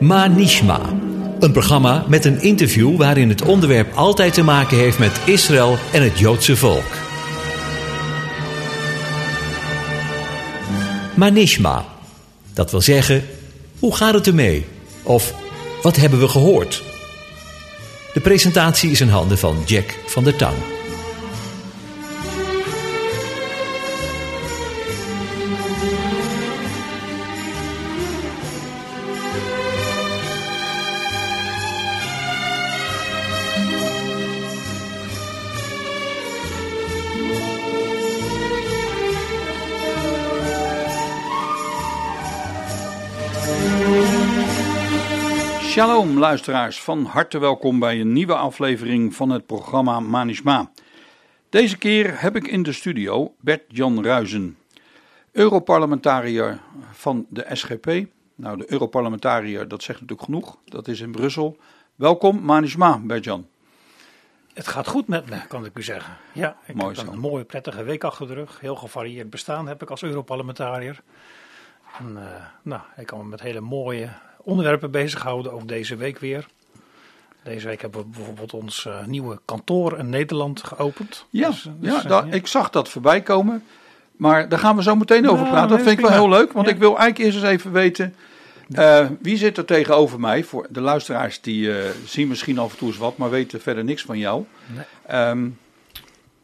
Manishma. Een programma met een interview waarin het onderwerp altijd te maken heeft met Israël en het Joodse volk. Manishma. Dat wil zeggen, hoe gaat het ermee? Of wat hebben we gehoord? De presentatie is in handen van Jack van der Tang. Shalom luisteraars, van harte welkom bij een nieuwe aflevering van het programma Manishma. Deze keer heb ik in de studio Bert-Jan Ruizen, Europarlementariër van de SGP. Nou, de Europarlementariër, dat zegt natuurlijk genoeg, dat is in Brussel. Welkom Manishma, Bert-Jan. Het gaat goed met me, kan ik u zeggen. Ja, ik Mooi heb zo. een mooie, prettige week achter de rug. Heel gevarieerd bestaan heb ik als Europarlementariër. En, eh, nou, ik kan me met hele mooie onderwerpen bezighouden, ook deze week weer. Deze week hebben we bijvoorbeeld ons eh, nieuwe kantoor in Nederland geopend. Ja, Dus, dus, ja, eh, daar- ja. ik zag dat voorbij komen. Maar daar gaan we zo meteen over Nou, praten. Dat vind ik wel heel leuk, want Ja. ik wil eigenlijk eerst eens even weten. eh, wie zit er tegenover mij? Voor de luisteraars die eh, zien misschien af en toe eens wat, maar weten verder niks van jou. Nee. Ehm,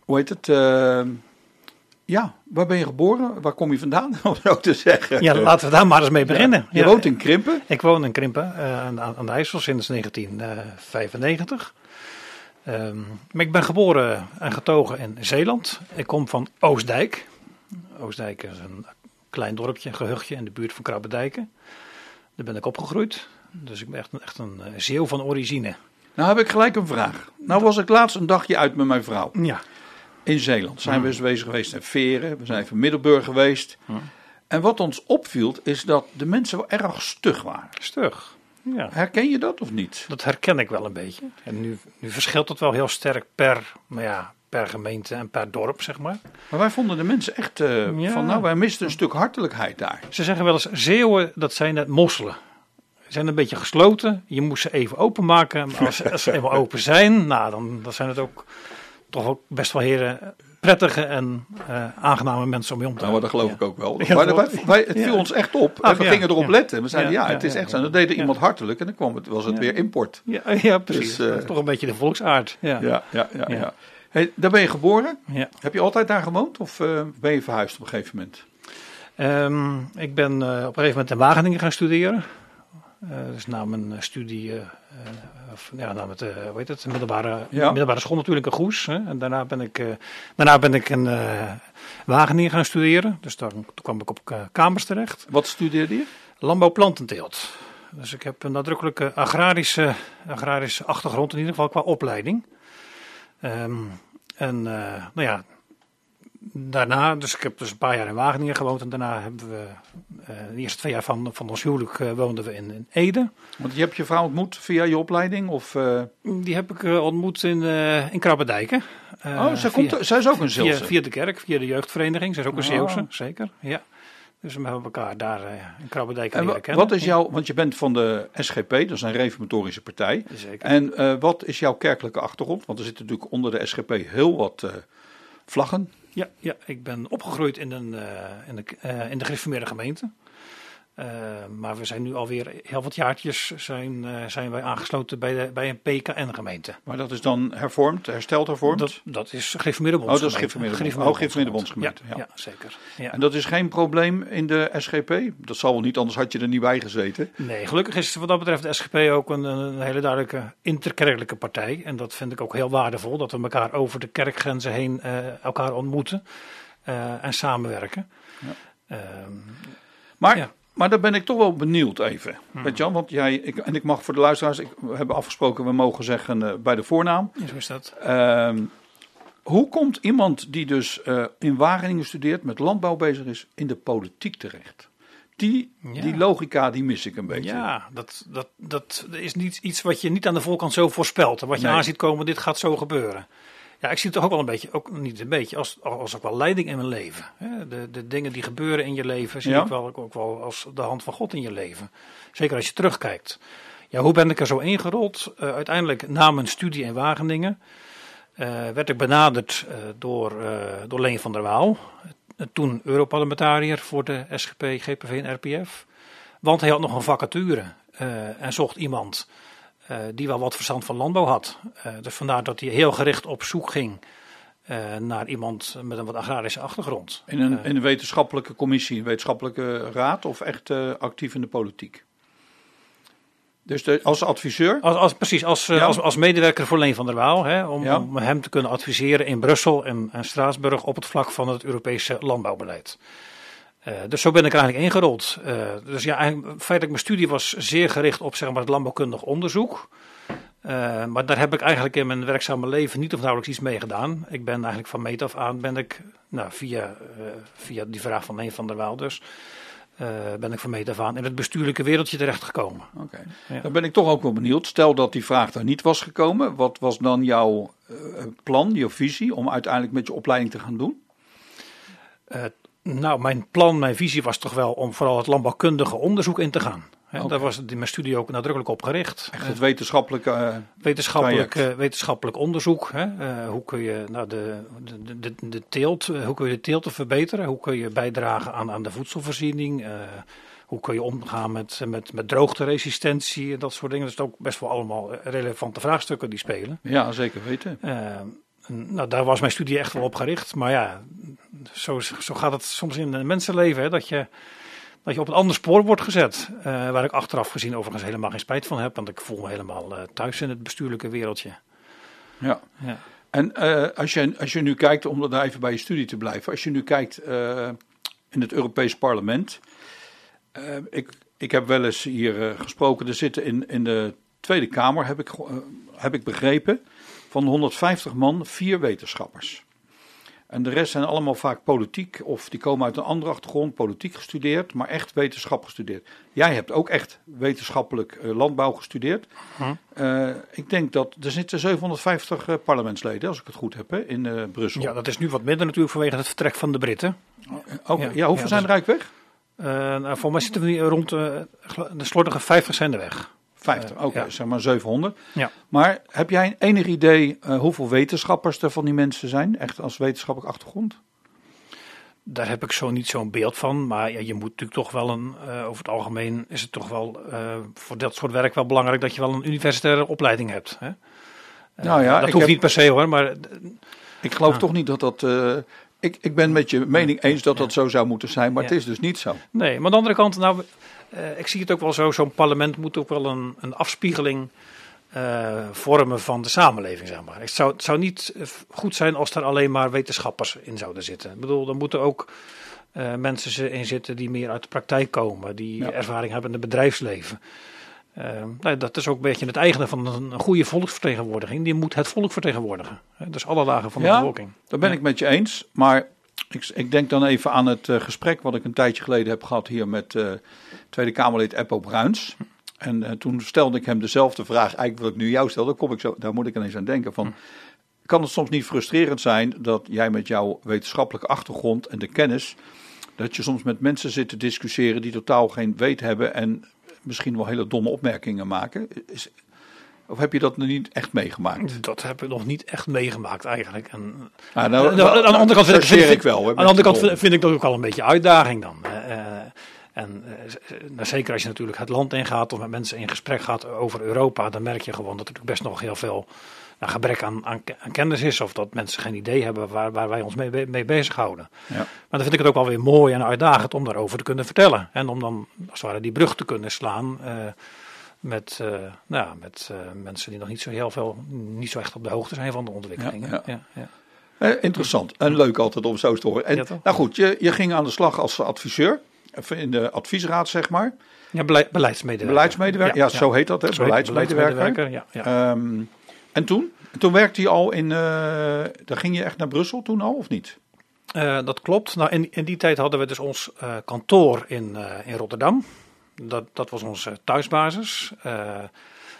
hoe heet het? Ja, waar ben je geboren? Waar kom je vandaan? Om zo te zeggen. Ja, laten we daar maar eens mee beginnen. Je woont in Krimpen. Ik woon in Krimpen eh, aan, aan de IJssel sinds 1995. Ehm, maar ik ben geboren en getogen in Zeeland. Ik kom van Oostdijk. Oostdijk is een klein dorpje, een gehuchtje in de buurt van Krabbedijken. Daar ben ik opgegroeid. Dus ik ben echt een, echt een eh, zeeuw van origine. Nou heb ik gelijk een vraag. Nou was ik laatst een dagje uit met mijn vrouw. Ja, In Zeeland zijn we eens bezig geweest in Veren. We zijn even Middelburg geweest. En wat ons opviel is dat de mensen wel erg stug waren. stug. Ja, Herken je dat of niet? dat herken ik wel een beetje. En nu, nu verschilt het wel heel sterk per, maar ja, per gemeente en per dorp, zeg maar. Maar wij vonden de mensen echt eh, Ja. van, nou wij misten een stuk hartelijkheid daar. Ze zeggen wel eens, zeeuwen, dat zijn net mosselen. Ze zijn een beetje gesloten. Je moet ze even openmaken. Maar als, als ze eenmaal open zijn, nou, dan, dan zijn het ook toch ook best wel heren prettige en eh, aangename mensen om mee om te Nou, maar dat geloof Ja. ik ook wel. Ja, maar dat wij, wij- het Ja. viel ons echt op. Ach, en we gingen erop letten. We zeiden, ja, het is echt zo. En dan deed iemand hartelijk en dan kwam het, was het weer import. Ja, ja precies. Dus, eh, dat is toch een beetje de volksaard. Ja. Ja, ja, ja. Hey, daar ben je geboren. Heb je altijd daar gewoond of eh, ben je verhuisd op een gegeven moment? Ehm, ik ben op een gegeven moment in Wageningen gaan studeren. Dus na mijn studie, ja, na het, eh, hoe heet het, middelbare, Ja. middelbare school natuurlijk in Goes. Hè. En daarna ben ik, eh, daarna ben ik in eh, Wageningen gaan studeren. Dus daar, toen kwam ik op kamers terecht. Wat studeerde je? Landbouwplantenteelt. Dus ik heb een nadrukkelijke agrarische, agrarische achtergrond, in ieder geval qua opleiding. Ehm, en nou ja, daarna, dus ik heb dus een paar jaar in Wageningen gewoond. En daarna hebben we, eh, de eerste twee jaar van, van ons huwelijk eh, woonden we in, in Ede. Want je hebt je vrouw ontmoet via je opleiding? Of, eh, Die heb ik ontmoet in, in Krabbedijken. Oh, zij, via- komt, zij is ook een via, Zeelse. via de kerk, via de jeugdvereniging. Zij is ook een Oh. Zeeuwse, zeker. Ja. Dus we hebben elkaar daar in Krabbedijken En leren kennen. wat is jouw, want je bent van de SGP, dat is een reformatorische partij. Zeker. En wat is jouw kerkelijke achtergrond? Want er zitten natuurlijk onder de SGP heel wat eh, vlaggen. Ja, ja, ik ben opgegroeid in, een, eh, in, de, eh, in de gereformeerde gemeente. Eh, maar we zijn nu alweer heel wat jaartjes zijn, eh, zijn wij aangesloten bij, de, bij een PKN-gemeente. Maar dat is dan hervormd, hersteld hervormd. Dat, dat is gereformeerde Oh, dat is gereformeerde oh, gereformeerde bondsgemeente, Ja, ja. ja, zeker. Ja. En dat is geen probleem in de SGP? Dat zal wel niet, anders had je er niet bij gezeten. Nee, gelukkig is wat dat betreft de SGP ook een, een hele duidelijke interkerkelijke partij. En dat vind ik ook heel waardevol, dat we elkaar over de kerkgrenzen heen eh, elkaar ontmoeten en samenwerken. Ehm, Maar, Ja. Maar daar ben ik toch wel benieuwd even. Weet Jan, want jij, ik, en ik mag voor de luisteraars, ik, we hebben afgesproken, we mogen zeggen eh, bij de voornaam. zo is dat. Ehm, hoe komt iemand die dus eh, in Wageningen studeert, met landbouw bezig is, in de politiek terecht? Die, Ja. die logica, die mis ik een beetje. Ja, dat, dat, dat is niet iets wat je niet aan de voorkant zo voorspelt. En wat je Nee. aan ziet komen, dit gaat zo gebeuren. Ja, ik zie het toch ook wel een beetje, ook niet een beetje, als, als ook wel leiding in mijn leven. De, de dingen die gebeuren in je leven zie Ja. ik wel, ook wel als de hand van God in je leven. Zeker als je terugkijkt. Ja, hoe ben ik er zo ingerold? Eh, uiteindelijk na mijn studie in Wageningen eh, werd ik benaderd eh, door, door Leen van der Waal. Toen Europarlementariër voor de SGP, GPV en RPF. Want hij had nog een vacature en zocht iemand die wel wat verstand van landbouw had. Eh, dus vandaar dat hij heel gericht op zoek ging eh, naar iemand met een wat agrarische achtergrond. In een, in een wetenschappelijke commissie, een wetenschappelijke raad of echt eh, actief in de politiek? Dus de, als adviseur? Als, als, precies, als, eh, Ja. als, als medewerker voor Leen van der Waal, hè, om, Ja. om hem te kunnen adviseren in Brussel en, en Straatsburg op het vlak van het Europese landbouwbeleid. Eh, dus zo ben ik er eigenlijk ingerold. Eh, dus ja, eigenlijk, feitelijk mijn studie was zeer gericht op zeg maar, het landbouwkundig onderzoek. Eh, maar daar heb ik eigenlijk in mijn werkzame leven niet of nauwelijks iets mee gedaan. Ik ben eigenlijk van meet af aan, ben ik nou, via, via die vraag van Leen van der Waal dus, ben ik van meet af aan in het bestuurlijke wereldje terechtgekomen. Oké. Ja. Dan ben ik toch ook wel benieuwd. Stel dat die vraag daar niet was gekomen. Wat was dan jouw plan, jouw visie om uiteindelijk met je opleiding te gaan doen? Nou, mijn plan, mijn visie was toch wel om vooral het landbouwkundige onderzoek in te gaan. Daar was mijn studie ook nadrukkelijk op gericht. Echt het wetenschappelijke. eh, Wetenschappelijk, eh, wetenschappelijk onderzoek. Hè? eh, hoe kun je nou, de, de, de, de teelt, eh, hoe kun je de teelt verbeteren? Hoe kun je bijdragen aan, aan de voedselvoorziening? eh, hoe kun je omgaan met, met, met droogteresistentie en dat soort dingen. Dus het ook best wel allemaal eh, relevante vraagstukken die spelen. ja, zeker weten. Nou, daar was mijn studie echt wel op gericht. Maar ja, zo, zo gaat het soms in een mensenleven. Hè, dat, je, dat je op een ander spoor wordt gezet. eh, waar ik achteraf gezien overigens helemaal geen spijt van heb. Want ik voel me helemaal eh, thuis in het bestuurlijke wereldje. Ja. Ja. En eh, als, je, als je nu kijkt, om daar even bij je studie te blijven. Als je nu kijkt eh, in het Europees Parlement. ik, ik heb wel eens hier eh, gesproken. Er zitten in, in de Tweede Kamer, heb ik, heb ik begrepen. Van de 150 man, vier wetenschappers. En de rest zijn allemaal vaak politiek, of die komen uit een andere achtergrond, politiek gestudeerd, maar echt wetenschap gestudeerd. Jij hebt ook echt wetenschappelijk eh, landbouw gestudeerd. Hm. Eh, ik denk dat er zitten 750 eh, parlementsleden, als ik het goed heb, hè, in Brussel. ja, dat is nu wat minder natuurlijk vanwege het vertrek van de Britten. Ook, ja, ja, hoeveel ja, zijn dus- er eigenlijk weg? Eh, nou, voor mij zitten we nu rond de slordige 50 zijn er weg. 50, oké, ja. zeg maar 700. Ja. Maar heb jij enig idee eh, hoeveel wetenschappers er van die mensen zijn? Echt als wetenschappelijk achtergrond? Daar heb ik zo niet zo'n beeld van. Maar ja, je moet natuurlijk toch wel een. eh, over het algemeen is het toch wel eh, voor dat soort werk wel belangrijk dat je wel een universitaire opleiding hebt. Hè? Eh, Nou ja, dat hoeft heb- niet per se hoor. Maar Ik geloof toch niet dat dat... eh, ik, ik ben met je mening eens dat dat zo zou moeten zijn, maar het is dus niet zo. nee, maar aan de andere kant, nou, eh, ik zie het ook wel zo. Zo'n parlement moet ook wel een, een afspiegeling eh, vormen van de samenleving, zeg maar. Het zou, het zou niet eh, goed zijn als er alleen maar wetenschappers in zouden zitten. Ik bedoel, er moeten ook eh, mensen in zitten die meer uit de praktijk komen, die Ja. ervaring hebben in het bedrijfsleven. Nou, dat is ook een beetje het eigene van een, een goede volksvertegenwoordiging. Die moet het volk vertegenwoordigen. Dus alle lagen van de Ja, bevolking. Dat ben ik met je eens, maar ik, ik denk dan even aan het gesprek wat ik een tijdje geleden heb gehad hier met Tweede Kamerlid Eppo Bruins. En eh, toen stelde ik hem dezelfde vraag, eigenlijk wat ik nu jou stel, daar, kom ik zo, daar moet ik ineens aan denken. Van, kan het soms niet frustrerend zijn dat jij met jouw wetenschappelijke achtergrond en de kennis, dat je soms met mensen zit te discussiëren die totaal geen weet hebben en misschien wel hele domme opmerkingen maken? Is, of heb je dat nog niet echt meegemaakt? Dat heb ik nog niet echt meegemaakt eigenlijk. En, Ah, nou, aan de andere kant vind ik, chargeer vind, ik wel. Aan de andere kant vind, vind ik dat ook al een beetje uitdaging dan. En eh, nou, zeker als je natuurlijk het land ingaat of met mensen in gesprek gaat over Europa, dan merk je gewoon dat er best nog heel veel nou, gebrek aan, aan, aan kennis is. Of dat mensen geen idee hebben waar, waar wij ons mee, mee bezighouden. Ja. Maar dan vind ik het ook wel weer mooi en uitdagend om daarover te kunnen vertellen. En om dan als het ware die brug te kunnen slaan. eh, met, eh, nou, met mensen die nog niet zo heel veel, niet zo echt op de hoogte zijn van de ontwikkelingen. Ja, Ja, ja. Eh, interessant en leuk altijd om zo te horen. En, Ja, nou goed, je, je ging aan de slag als adviseur, in de adviesraad zeg maar. Ja, beleid- beleidsmedewerker. Beleidsmedewerker, ja, zo heet dat, hè? Heet beleidsmedewerker. Ja, ja. Ehm, en toen? En toen werkte je al in, eh dan ging je echt naar Brussel toen al of niet? Eh, dat klopt. Nou, in, in die tijd hadden we dus ons eh, kantoor in, in Rotterdam. Dat, dat was onze thuisbasis.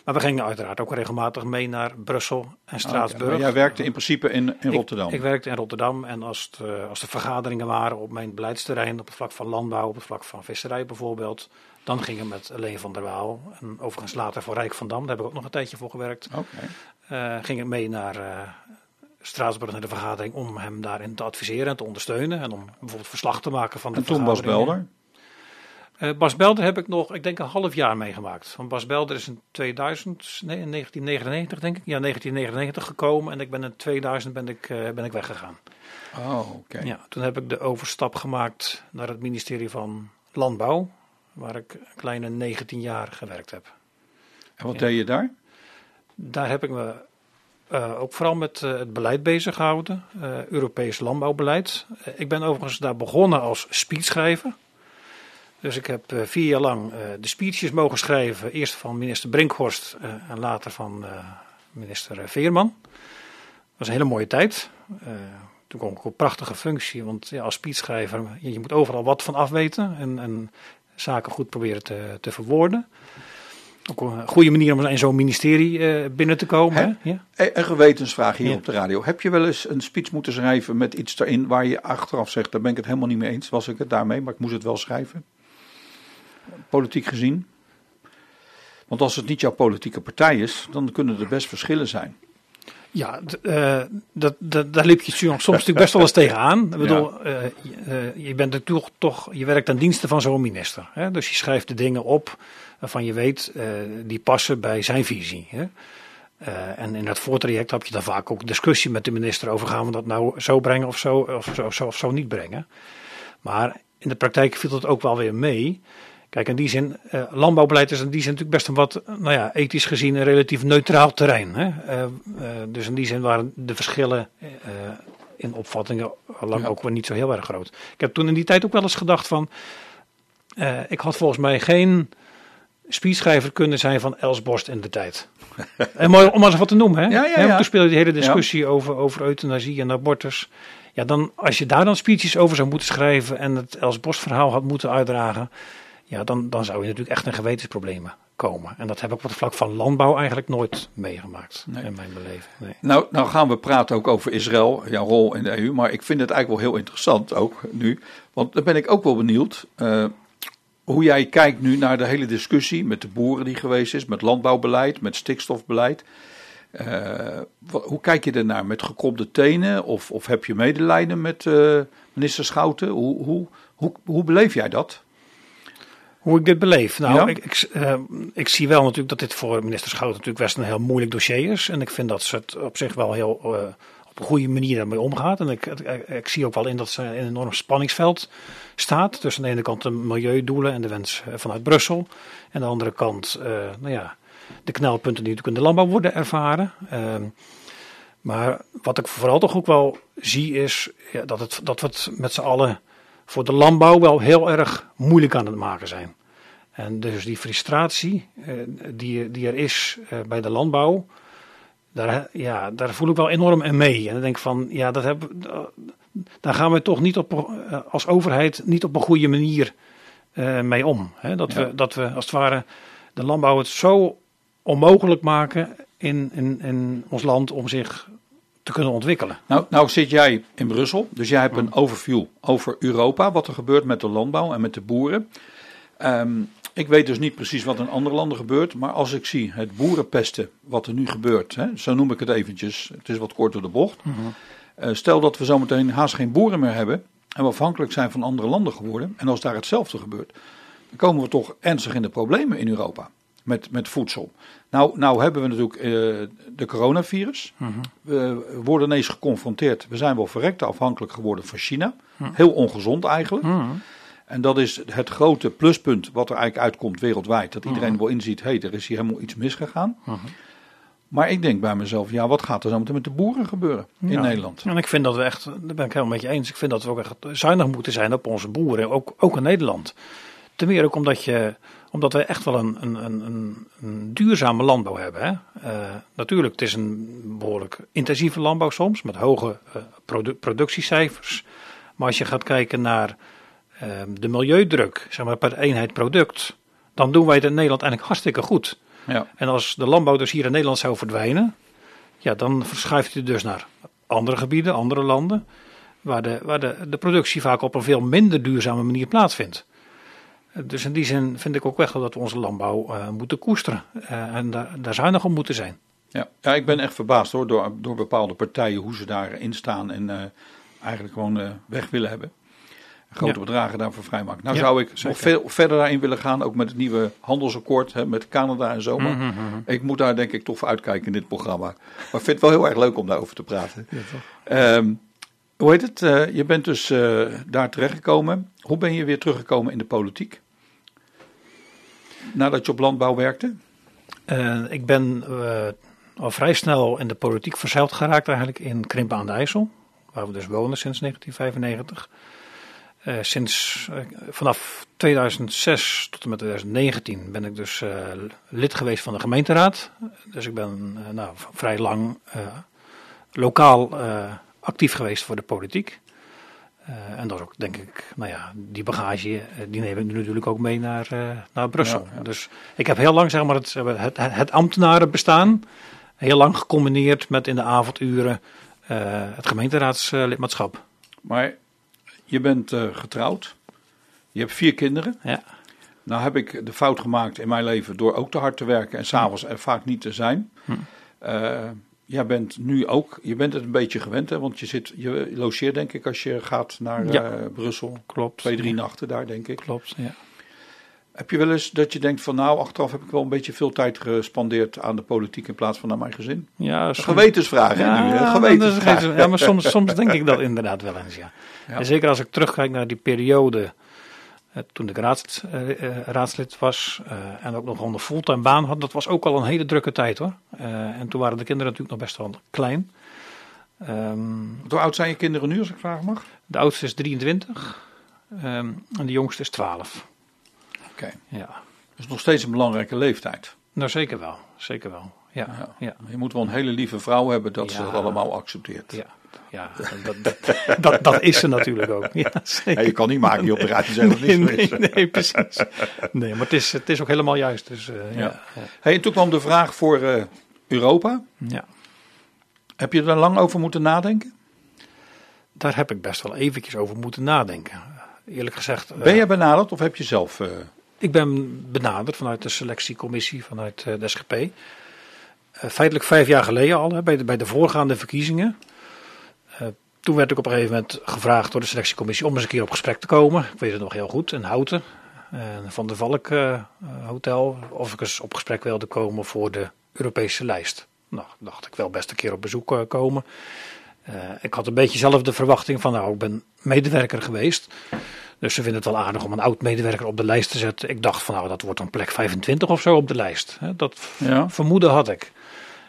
Eh, Maar we gingen uiteraard ook regelmatig mee naar Brussel en Straatsburg. Okay, jij werkte in principe in, in Rotterdam? Ik, ik, werkte in Rotterdam en als, het, als er vergaderingen waren op mijn beleidsterrein, op het vlak van landbouw, op het vlak van visserij bijvoorbeeld, dan gingen we met Leen van der Waal en overigens later voor Rijk van Dam, daar heb ik ook nog een tijdje voor gewerkt, okay. uh, ging ik mee naar uh, Straatsburg naar de vergadering om hem daarin te adviseren en te ondersteunen en om bijvoorbeeld verslag te maken van de en toen Bas Belder? Uh, Bas Belder heb ik nog, ik denk een half jaar meegemaakt. Van Bas Belder is in 2000, nee, in 1999 denk ik, ja 1999 gekomen en ik ben in 2000 ben ik, uh, ben ik weggegaan. Oh, oké. Ja, toen heb ik de overstap gemaakt naar het ministerie van Landbouw, waar ik een kleine 19 jaar gewerkt heb. En wat ja. deed je daar? Daar heb ik me uh, ook vooral met uh, het beleid bezig gehouden, uh, Europees landbouwbeleid. ik ben overigens daar begonnen als speechschrijver. Dus ik heb vier jaar lang de speeches mogen schrijven. Eerst van minister Brinkhorst en later van minister Veerman. Dat was een hele mooie tijd. toen kwam ik op een prachtige functie, want ja, als speechschrijver, je, moet overal wat van afweten en, en zaken goed proberen te, te verwoorden. Ook een goede manier om in zo'n ministerie binnen te komen. Hè? Ja? Een gewetensvraag hier ja. op de radio. Heb je wel eens een speech moeten schrijven met iets erin waar je achteraf zegt, daar ben ik het helemaal niet mee eens, was ik het daarmee, maar ik moest het wel schrijven? Politiek gezien? Want als het niet jouw politieke partij is, dan kunnen er best verschillen zijn. Ja, uh, dat, dat, daar liep je soms natuurlijk best wel eens tegenaan. Ik bedoel, ja. uh, uh, je bent natuurlijk toch, je werkt aan diensten van zo'n minister. Hè? Dus je schrijft de dingen op waarvan je weet, die passen bij zijn visie. Hè? en in dat voortraject heb je dan vaak ook discussie met de minister over gaan we dat nou zo brengen of zo, of zo, of zo, of zo niet brengen. Maar in de praktijk viel het ook wel weer mee. Kijk, in die zin, uh, landbouwbeleid is in die zin natuurlijk best een wat, nou ja, ethisch gezien een relatief neutraal terrein. Hè? Uh, uh, dus in die zin waren de verschillen in opvattingen lang ja. ook wel niet zo heel erg groot. Ik heb toen in die tijd ook wel eens gedacht van, ik had volgens mij geen speechschrijver kunnen zijn van Els Borst in de tijd. en mooi om maar eens wat te noemen, hè? Ja, ja, ja. Toen speelde die hele discussie over, over euthanasie en abortus. Ja, dan, als je daar dan speeches over zou moeten schrijven en het Els Borst verhaal had moeten uitdragen ja, dan, dan zou je natuurlijk echt in gewetensproblemen komen. En dat heb ik op het vlak van landbouw eigenlijk nooit meegemaakt nee. in mijn beleving. Nee. Nou, nou gaan we praten ook over Israël, jouw rol in de EU. Maar ik vind het eigenlijk wel heel interessant ook nu. Want dan ben ik ook wel benieuwd uh, hoe jij kijkt nu naar de hele discussie met de boeren die geweest is, met landbouwbeleid, met stikstofbeleid. Uh, hoe kijk je ernaar? Met gekromde tenen? Of, of heb je medelijden met uh, minister Schouten? Hoe, hoe, hoe, hoe beleef jij dat? Hoe ik dit beleef? Nou, ja? ik, ik, uh, ik, zie wel natuurlijk dat dit voor minister Schouten natuurlijk best een heel moeilijk dossier is. En ik vind dat ze het op zich wel heel uh, op een goede manier daarmee omgaat. En ik, ik, ik, zie ook wel in dat ze in een enorm spanningsveld staat. Tussen aan de ene kant de milieudoelen en de wens vanuit Brussel. En aan de andere kant, uh, nou ja, de knelpunten die natuurlijk in de landbouw worden ervaren. Ehm, maar wat ik vooral toch ook wel zie is ja, dat, het, dat we het met z'n allen voor de landbouw wel heel erg moeilijk aan het maken zijn. En dus die frustratie eh, die, die er is eh, bij de landbouw, daar, ja, daar voel ik wel enorm in mee. En dan denk ik van, ja, dat heb, daar gaan we toch niet op, als overheid niet op een goede manier mee om. Hè? Dat, ja. we, dat we als het ware de landbouw het zo onmogelijk maken in, in, in ons land om zich te kunnen ontwikkelen. Nou, nou zit jij in Brussel, dus jij hebt een overview over Europa, wat er gebeurt met de landbouw en met de boeren. Um, ik weet dus niet precies wat in andere landen gebeurt, maar als ik zie het boerenpesten, wat er nu gebeurt, hè, zo noem ik het eventjes, het is wat kort door de bocht. Mm -hmm. uh, stel dat we zometeen haast geen boeren meer hebben en we afhankelijk zijn van andere landen geworden, en als daar hetzelfde gebeurt, dan komen we toch ernstig in de problemen in Europa met, met voedsel. Nou, nou hebben we natuurlijk uh, de coronavirus. -hmm. We worden ineens geconfronteerd. We zijn wel verrekte afhankelijk geworden van China. Mm. Heel ongezond eigenlijk. -hmm. En dat is het grote pluspunt wat er eigenlijk uitkomt wereldwijd. Dat iedereen wel inziet, hé, hey, er is hier helemaal iets misgegaan. Maar ik denk bij mezelf, ja, wat gaat er zo meteen met de boeren gebeuren in ja. Nederland? En ik vind dat we echt, daar ben ik helemaal met je eens. Ik vind dat we ook echt zuinig moeten zijn op onze boeren, ook, ook in Nederland. Ten meer ook omdat, je, omdat we echt wel een, een, een, een duurzame landbouw hebben. Hè? Uh, natuurlijk, het is een behoorlijk intensieve landbouw soms, met hoge uh, produ productiecijfers. Maar als je gaat kijken naar de milieudruk zeg maar, per eenheid product, dan doen wij het in Nederland eigenlijk hartstikke goed. Ja. En als de landbouw dus hier in Nederland zou verdwijnen, ja, dan verschuift hij dus naar andere gebieden, andere landen, waar, de, waar de, de productie vaak op een veel minder duurzame manier plaatsvindt. Dus in die zin vind ik ook wel dat we onze landbouw eh, moeten koesteren eh, en daar, daar zuinig op moeten zijn. Ja. ja, ik ben echt verbaasd hoor, door, door bepaalde partijen hoe ze daarin staan en eh, eigenlijk gewoon weg willen hebben. Grote Ja. bedragen daarvoor vrijmaken. Nou Ja, zou ik zeker. nog veel verder daarin willen gaan, ook met het nieuwe handelsakkoord hè, met Canada en zo. maar Ik moet daar denk ik toch voor uitkijken in dit programma. Maar ik vind het wel heel erg leuk om daarover te praten. Ehm, hoe heet het? Je bent dus daar terechtgekomen. Hoe ben je weer teruggekomen in de politiek? Nadat je op landbouw werkte? Eh, ik ben eh, al vrij snel in de politiek verzeild geraakt eigenlijk in Krimpen aan de IJssel, waar we dus wonen sinds 1995. Eh, sinds vanaf 2006 tot en met 2019 ben ik dus lid geweest van de gemeenteraad. Dus ik ben nou, vrij lang lokaal actief geweest voor de politiek. Eh, en dat is ook, denk ik, nou ja, die bagage, eh, die neem ik nu natuurlijk ook mee naar, eh, naar Brussel. Ja, ja. Dus ik heb heel lang, zeg maar, het, het, het, ambtenarenbestaan, heel lang gecombineerd met in de avonduren het gemeenteraadslidmaatschap. Maar je bent getrouwd. Je hebt vier kinderen. Ja. Nou heb ik de fout gemaakt in mijn leven door ook te hard te werken en s'avonds er vaak niet te zijn. Eh, jij bent nu ook, je bent het een beetje gewend, hè, want je, zit, je logeert denk ik als je gaat naar Ja. eh, Brussel. Klopt. Twee, drie nachten daar denk ik. Klopt, ja. Heb je wel eens dat je denkt van nou, achteraf heb ik wel een beetje veel tijd gespandeerd aan de politiek in plaats van aan mijn gezin? Ja, soms- Gewetensvraag hè, nu, hè? Gewetensvraag. ja, maar soms, soms denk ik dat inderdaad wel eens, ja. Ja. En zeker als ik terugkijk naar die periode toen ik raads, eh, eh, raadslid was eh, en ook nog een fulltime baan had, dat was ook al een hele drukke tijd hoor. Eh, en toen waren de kinderen natuurlijk nog best wel klein. Ehm, Hoe oud zijn je kinderen nu als ik vragen mag? de oudste is 23 ehm, en de jongste is 12. Oké, Ja, is nog steeds een belangrijke leeftijd. nou zeker wel, zeker wel. Ja, Ja. ja, Je moet wel een hele lieve vrouw hebben dat ze dat allemaal accepteert. ja. Ja dat, dat, dat, dat is ze natuurlijk ook. Ja, je kan niet maken die op de het Nee, niet nee, nee, precies. Nee, maar het is, het is ook helemaal juist. Dus, eh, ja. Hey, en toen kwam de vraag voor eh, Europa. Ja. Heb je er lang over moeten nadenken? Daar heb ik best wel eventjes over moeten nadenken. Eerlijk gezegd, eh, Ben je benaderd of heb je zelf... ik ben benaderd vanuit de selectiecommissie vanuit de SGP. Feitelijk vijf jaar geleden al, hè, bij, de, bij de voorgaande verkiezingen. Toen werd ik op een gegeven moment gevraagd door de selectiecommissie om eens een keer op gesprek te komen. Ik weet het nog heel goed, in Houten. eh, van de Valk eh, Hotel. Of ik eens op gesprek wilde komen voor de Europese lijst. Nou, dacht ik wel best een keer op bezoek eh, komen. Ik had een beetje zelf de verwachting van, nou, ik ben medewerker geweest. Dus ze vinden het wel aardig om een oud medewerker op de lijst te zetten. Ik dacht van, nou, dat wordt dan plek 25 of zo op de lijst. Dat Ja. vermoeden had ik.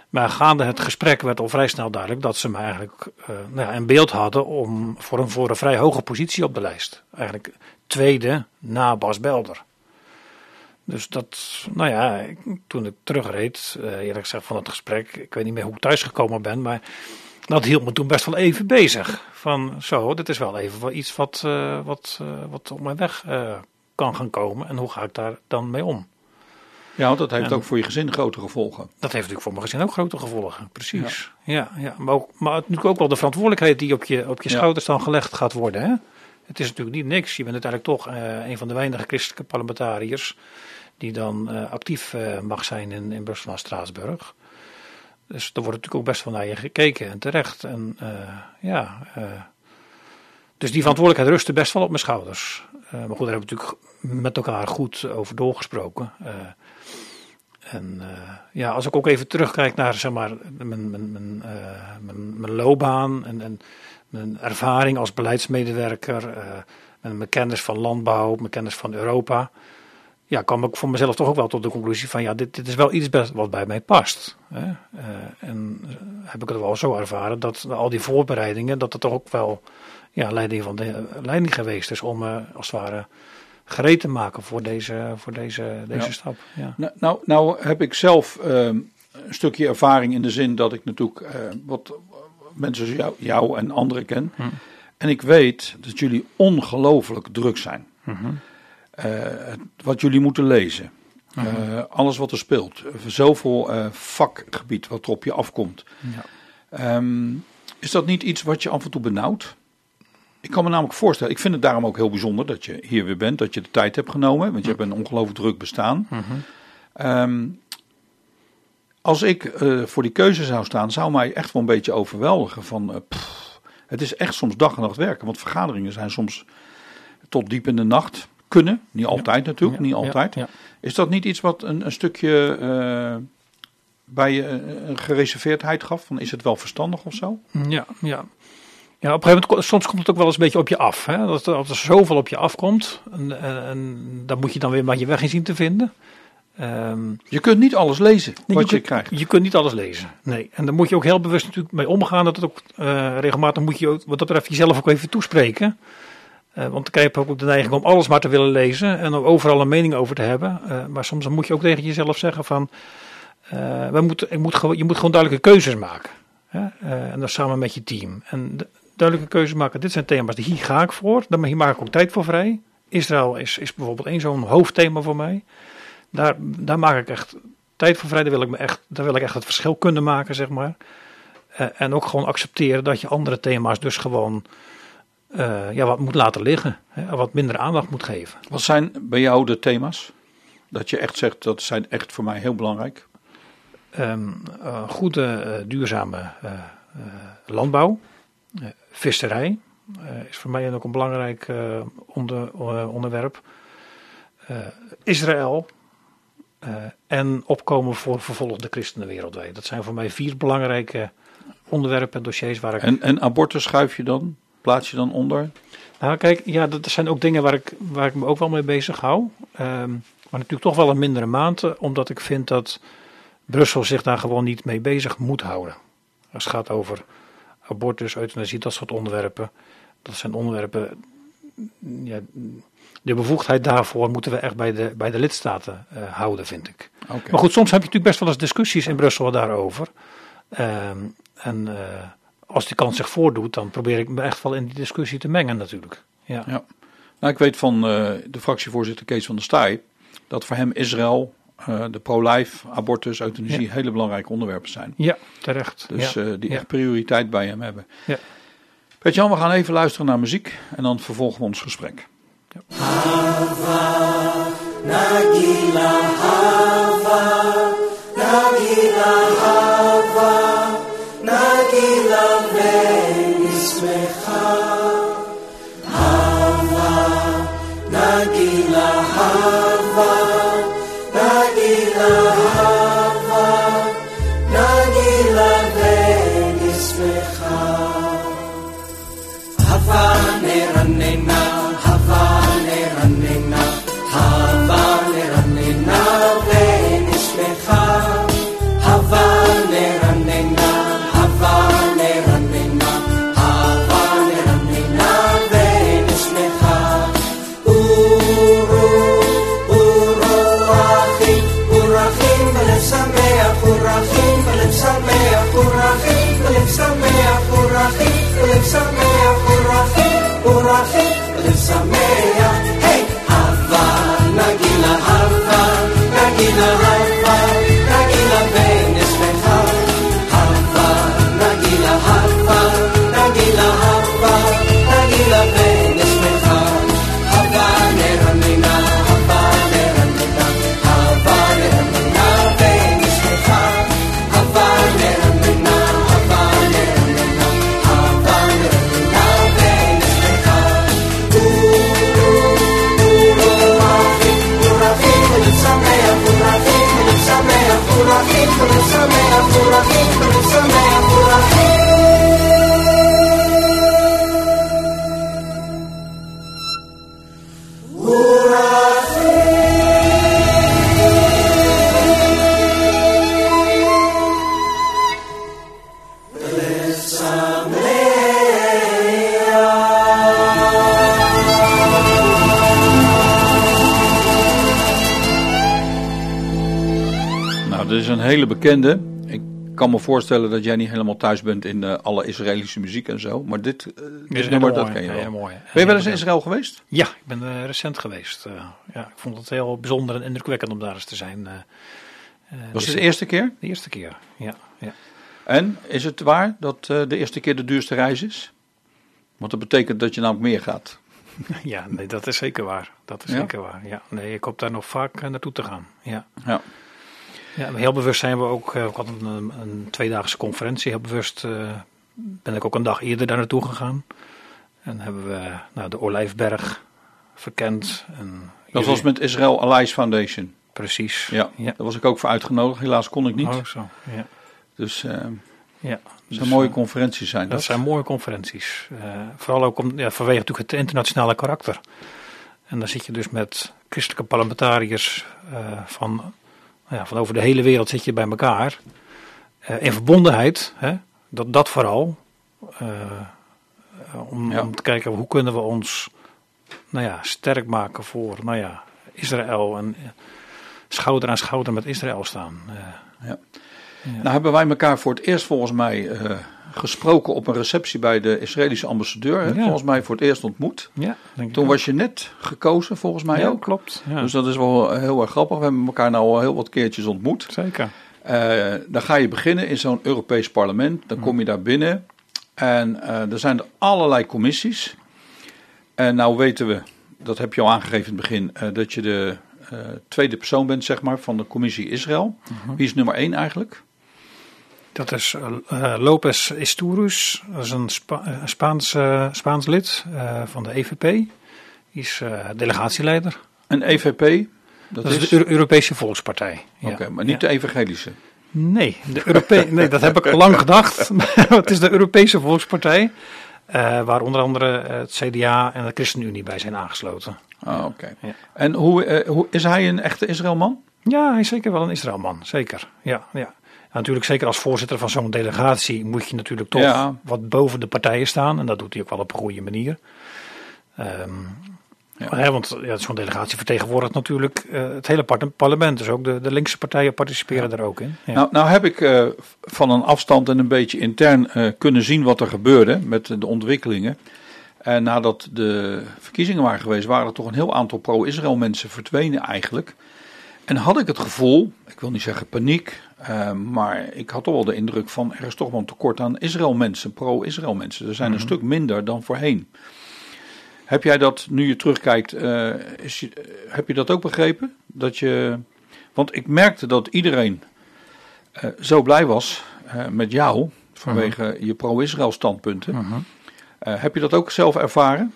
Maar gaande het gesprek werd al vrij snel duidelijk dat ze me eigenlijk eh, nou ja, een beeld hadden om voor een, voor een vrij hoge positie op de lijst. Eigenlijk tweede na Bas Belder. Dus dat, nou ja, toen ik terugreed, eh, eerlijk gezegd van het gesprek, ik weet niet meer hoe ik thuisgekomen ben, maar dat hield me toen best wel even bezig. Van zo, dit is wel even wel iets wat, eh, wat, wat op mijn weg kan gaan komen en hoe ga ik daar dan mee om? Ja, want dat heeft En- ook voor je gezin grote gevolgen. Dat heeft natuurlijk voor mijn gezin ook grote gevolgen. Precies. Ja, ja, Maar, ook, maar natuurlijk ook wel de verantwoordelijkheid die op je, op je schouders dan gelegd gaat worden. Hè? Het is natuurlijk niet niks. Je bent uiteindelijk toch eh, een van de weinige christelijke parlementariërs die dan eh, actief eh, mag zijn in, in Brussel en Straatsburg. Dus er wordt natuurlijk ook best wel naar je gekeken en terecht. En ja, dus die verantwoordelijkheid rustte best wel op mijn schouders. Maar goed, daar hebben we natuurlijk met elkaar goed over doorgesproken. En eh, ja, als ik ook even terugkijk naar zeg maar, mijn, mijn, mijn, eh, mijn, mijn loopbaan en, en mijn ervaring als beleidsmedewerker, eh, mijn, kennis van landbouw, mijn kennis van Europa, ja, kwam ik voor mezelf toch ook wel tot de conclusie van ja, dit, dit is wel iets wat bij mij past. Hè? En heb ik het wel zo ervaren dat al die voorbereidingen, dat het toch ook wel ja, leiding van de leiding geweest is om als het ware gereed te maken voor deze, voor deze, deze Ja. stap. Ja. Nou, nou, nou heb ik zelf ehm, een stukje ervaring in de zin dat ik natuurlijk eh, wat mensen zoals jou, jou en anderen ken. En ik weet dat jullie ongelooflijk druk zijn. Eh, het- wat jullie moeten lezen. Uh, alles wat er speelt. Zoveel vakgebied wat er op je afkomt. Ja. Um, is dat niet iets wat je af en toe benauwt? Ik kan me namelijk voorstellen, ik vind het daarom ook heel bijzonder dat je hier weer bent, dat je de tijd hebt genomen, want je hebt een ongelooflijk druk bestaan. um, als ik uh, voor die keuze zou staan, zou mij echt wel een beetje overweldigen van, pff, het is echt soms dag en nacht werken, want vergaderingen zijn soms tot diep in de nacht kunnen. Niet altijd natuurlijk, niet altijd. Is dat niet iets wat een, een stukje uh, bij je een gereserveerdheid gaf? Van is het wel verstandig of zo? Ja, ja. Ja, op een gegeven moment, soms komt het ook wel eens een beetje op je af. Hè? Dat, als er zoveel op je afkomt, en, en, en dan moet je dan weer maar je weg in zien te vinden. Um, je kunt niet alles lezen nee, wat je, je, krijgt. Je kunt niet alles lezen. Nee. En daar moet je ook heel bewust natuurlijk mee omgaan. Dat het ook uh, regelmatig moet je ook, wat dat betreft jezelf ook even toespreken. Uh, want dan krijg je ook de neiging om alles maar te willen lezen en overal een mening over te hebben. Uh, maar soms dan moet je ook tegen jezelf zeggen van, we moeten, ik moet, je moet gewoon duidelijke keuzes maken. Hè? en dat samen met je team. En duidelijke keuzes maken. Dit zijn thema's, die hier ga ik voor. Hier maak ik ook tijd voor vrij. Israël is, is bijvoorbeeld één zo'n hoofdthema voor mij. Daar, daar maak ik echt tijd voor vrij. Daar wil ik, me echt, daar wil ik echt het verschil kunnen maken, zeg maar. Uh, en ook gewoon accepteren dat je andere thema's dus gewoon uh, ja, wat moet laten liggen. Hè, wat minder aandacht moet geven. Wat zijn bij jou de thema's? Dat je echt zegt, dat zijn echt voor mij heel belangrijk. Um, uh, goede, duurzame landbouw. Visserij is voor mij ook een belangrijk onder, onderwerp. Israël, en opkomen voor vervolgde christenen wereldwijd. Dat zijn voor mij vier belangrijke onderwerpen en dossiers waar ik. En, en abortus schuif je dan? Plaats je dan onder? Nou, kijk, ja, dat zijn ook dingen waar ik, waar ik me ook wel mee bezig hou. Um, maar natuurlijk toch wel een mindere mate, omdat ik vind dat Brussel zich daar gewoon niet mee bezig moet houden. Als het gaat over abortus, euthanasie, dat soort onderwerpen. Dat zijn onderwerpen ja, de bevoegdheid daarvoor moeten we echt bij de, bij de lidstaten uh, houden, vind ik. Okay. Maar goed, soms heb je natuurlijk best wel eens discussies in Brussel daarover. Uh, en uh, als die kans zich voordoet, dan probeer ik me echt wel in die discussie te mengen natuurlijk. Ja. ja. Nou, ik weet van uh, de fractievoorzitter Kees van der Staaij dat voor hem Israël, de pro-life, abortus, euthanasie ja. hele belangrijke onderwerpen zijn. Ja, terecht. Dus ja. die echt prioriteit bij hem hebben. Ja. Petje, we gaan even luisteren naar muziek en dan vervolgen we ons gesprek. Hava, Nagila, Hava, Nagila, Hava, Nagila, Venismecha. Hava, Nagila, Hava, Λέψαμε από ραφή, λέψαμε από ραφή, από ραφή, hele bekende. Ik kan me voorstellen dat jij niet helemaal thuis bent in uh, alle Israëlische muziek en zo. Maar dit, uh, dit is nummer, mooi. dat ken je wel. Ja, mooi. Ben je wel eens in Israël geweest? Ja, ik ben uh, recent geweest. ja, ik vond het heel bijzonder en indrukwekkend om daar eens te zijn. Was het de eerste keer? De eerste keer, ja. ja. En is het waar dat de eerste keer de duurste reis is? Want dat betekent dat je namelijk meer gaat. Ja, nee, dat is zeker waar. Dat is Ja? zeker waar. Ja, nee, ik hoop daar nog vaak eh, naartoe te gaan. Ja. Ja. Ja, heel bewust zijn we ook. eh, Ik had een, een, tweedaagse conferentie. Heel bewust eh, ben ik ook een dag eerder daar naartoe gegaan. En hebben we nou, de Olijfberg verkend. En Dat was met Israel Allies Foundation. Precies. Ja, ja. daar was ik ook voor uitgenodigd. Helaas kon ik niet. Oh, zo. Ja. Dus eh ja. het Dus, zijn mooie conferenties zijn Dat dat. zijn mooie conferenties. Eh, vooral ook om, ja, vanwege natuurlijk het internationale karakter. En dan zit je dus met christelijke parlementariërs eh, van, ja, van over de hele wereld zit je bij elkaar. Eh, in verbondenheid, hè, dat, dat vooral. Eh, om, Ja. om te kijken hoe kunnen we ons nou ja, sterk maken voor nou ja, Israël. En eh, schouder aan schouder met Israël staan. Ja. ja. Nou hebben wij elkaar voor het eerst volgens mij gesproken op een receptie bij de Israëlische ambassadeur. Hè? Ja. Volgens mij voor het eerst ontmoet. ja, denk ik Toen ook. was je net gekozen volgens mij ja, ook. klopt. Ja, Dus dat is wel heel erg grappig. We hebben elkaar nou al heel wat keertjes ontmoet. zeker. Eh, dan ga je beginnen in zo'n Europees parlement. Dan kom je daar binnen. En eh, er zijn er allerlei commissies. En nou weten we, dat heb je al aangegeven in het begin, eh, dat je de tweede persoon bent, zeg maar, van de commissie Israël. Wie is nummer één eigenlijk? Dat is eh, Lopez Isturus, dat is een Spa eh, Spaans, Spaans lid van de EVP. Die is delegatieleider. Een EVP? Dat, Dat, is is. de Euro- Europese Volkspartij. Ja. Oké, maar niet Ja. de evangelische. Nee, de nee, dat heb ik al lang gedacht. het is de Europese Volkspartij, waar onder andere het CDA en de ChristenUnie bij zijn aangesloten. Ah, oké. Ja. En hoe, hoe, is hij een echte Israëlman? Ja, hij is zeker wel een Israëlman, zeker. Ja, ja. Natuurlijk, zeker als voorzitter van zo'n delegatie moet je natuurlijk toch Ja. wat boven de partijen staan. En dat doet hij ook wel op een goede manier. Ehm, Ja. hè, want ja, zo'n delegatie vertegenwoordigt natuurlijk eh, het hele par- parlement. Dus ook de, de linkse partijen participeren daar ook in. Nou, nou heb ik eh, van een afstand en een beetje intern eh, kunnen zien wat er gebeurde met de ontwikkelingen. En nadat de verkiezingen waren geweest, waren er toch een heel aantal pro-Israël mensen verdwenen eigenlijk. En had ik het gevoel, ik wil niet zeggen paniek, eh, maar ik had toch wel de indruk van er is toch wel een tekort aan Israël mensen, pro-Israël mensen. Er zijn een stuk minder dan voorheen. Heb jij dat, nu je terugkijkt, eh, is je, eh, heb je dat ook begrepen? Dat je, want ik merkte dat iedereen eh, zo blij was met jou vanwege je pro-Israël standpunten. Mhm. Heb je dat ook zelf ervaren?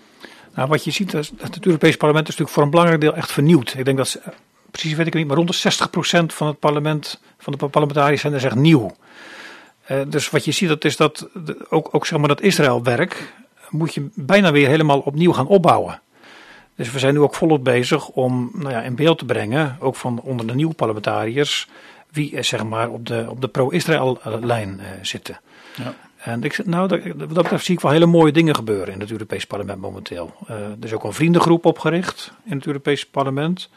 Nou, wat je ziet, is dat het Europese parlement is natuurlijk voor een belangrijk deel echt vernieuwd. Ik denk dat, ze- precies weet ik het niet, maar rond de 60% van het parlement, van de parlementariërs zijn er echt nieuw. Eh, dus wat je ziet, dat is dat de- ook, ook zeg maar dat Israëlwerk moet je bijna weer helemaal opnieuw gaan opbouwen. Dus we zijn nu ook volop bezig om nou ja, in beeld te brengen, ook van onder de nieuwe parlementariërs, wie zeg maar op de, op de pro-Israël-lijn eh, zitten. Ja. En ik, zeg, nou, dat, dat betreft zie ik wel hele mooie dingen gebeuren in het Europese parlement momenteel. Eh, er is ook een vriendengroep opgericht in het Europese parlement.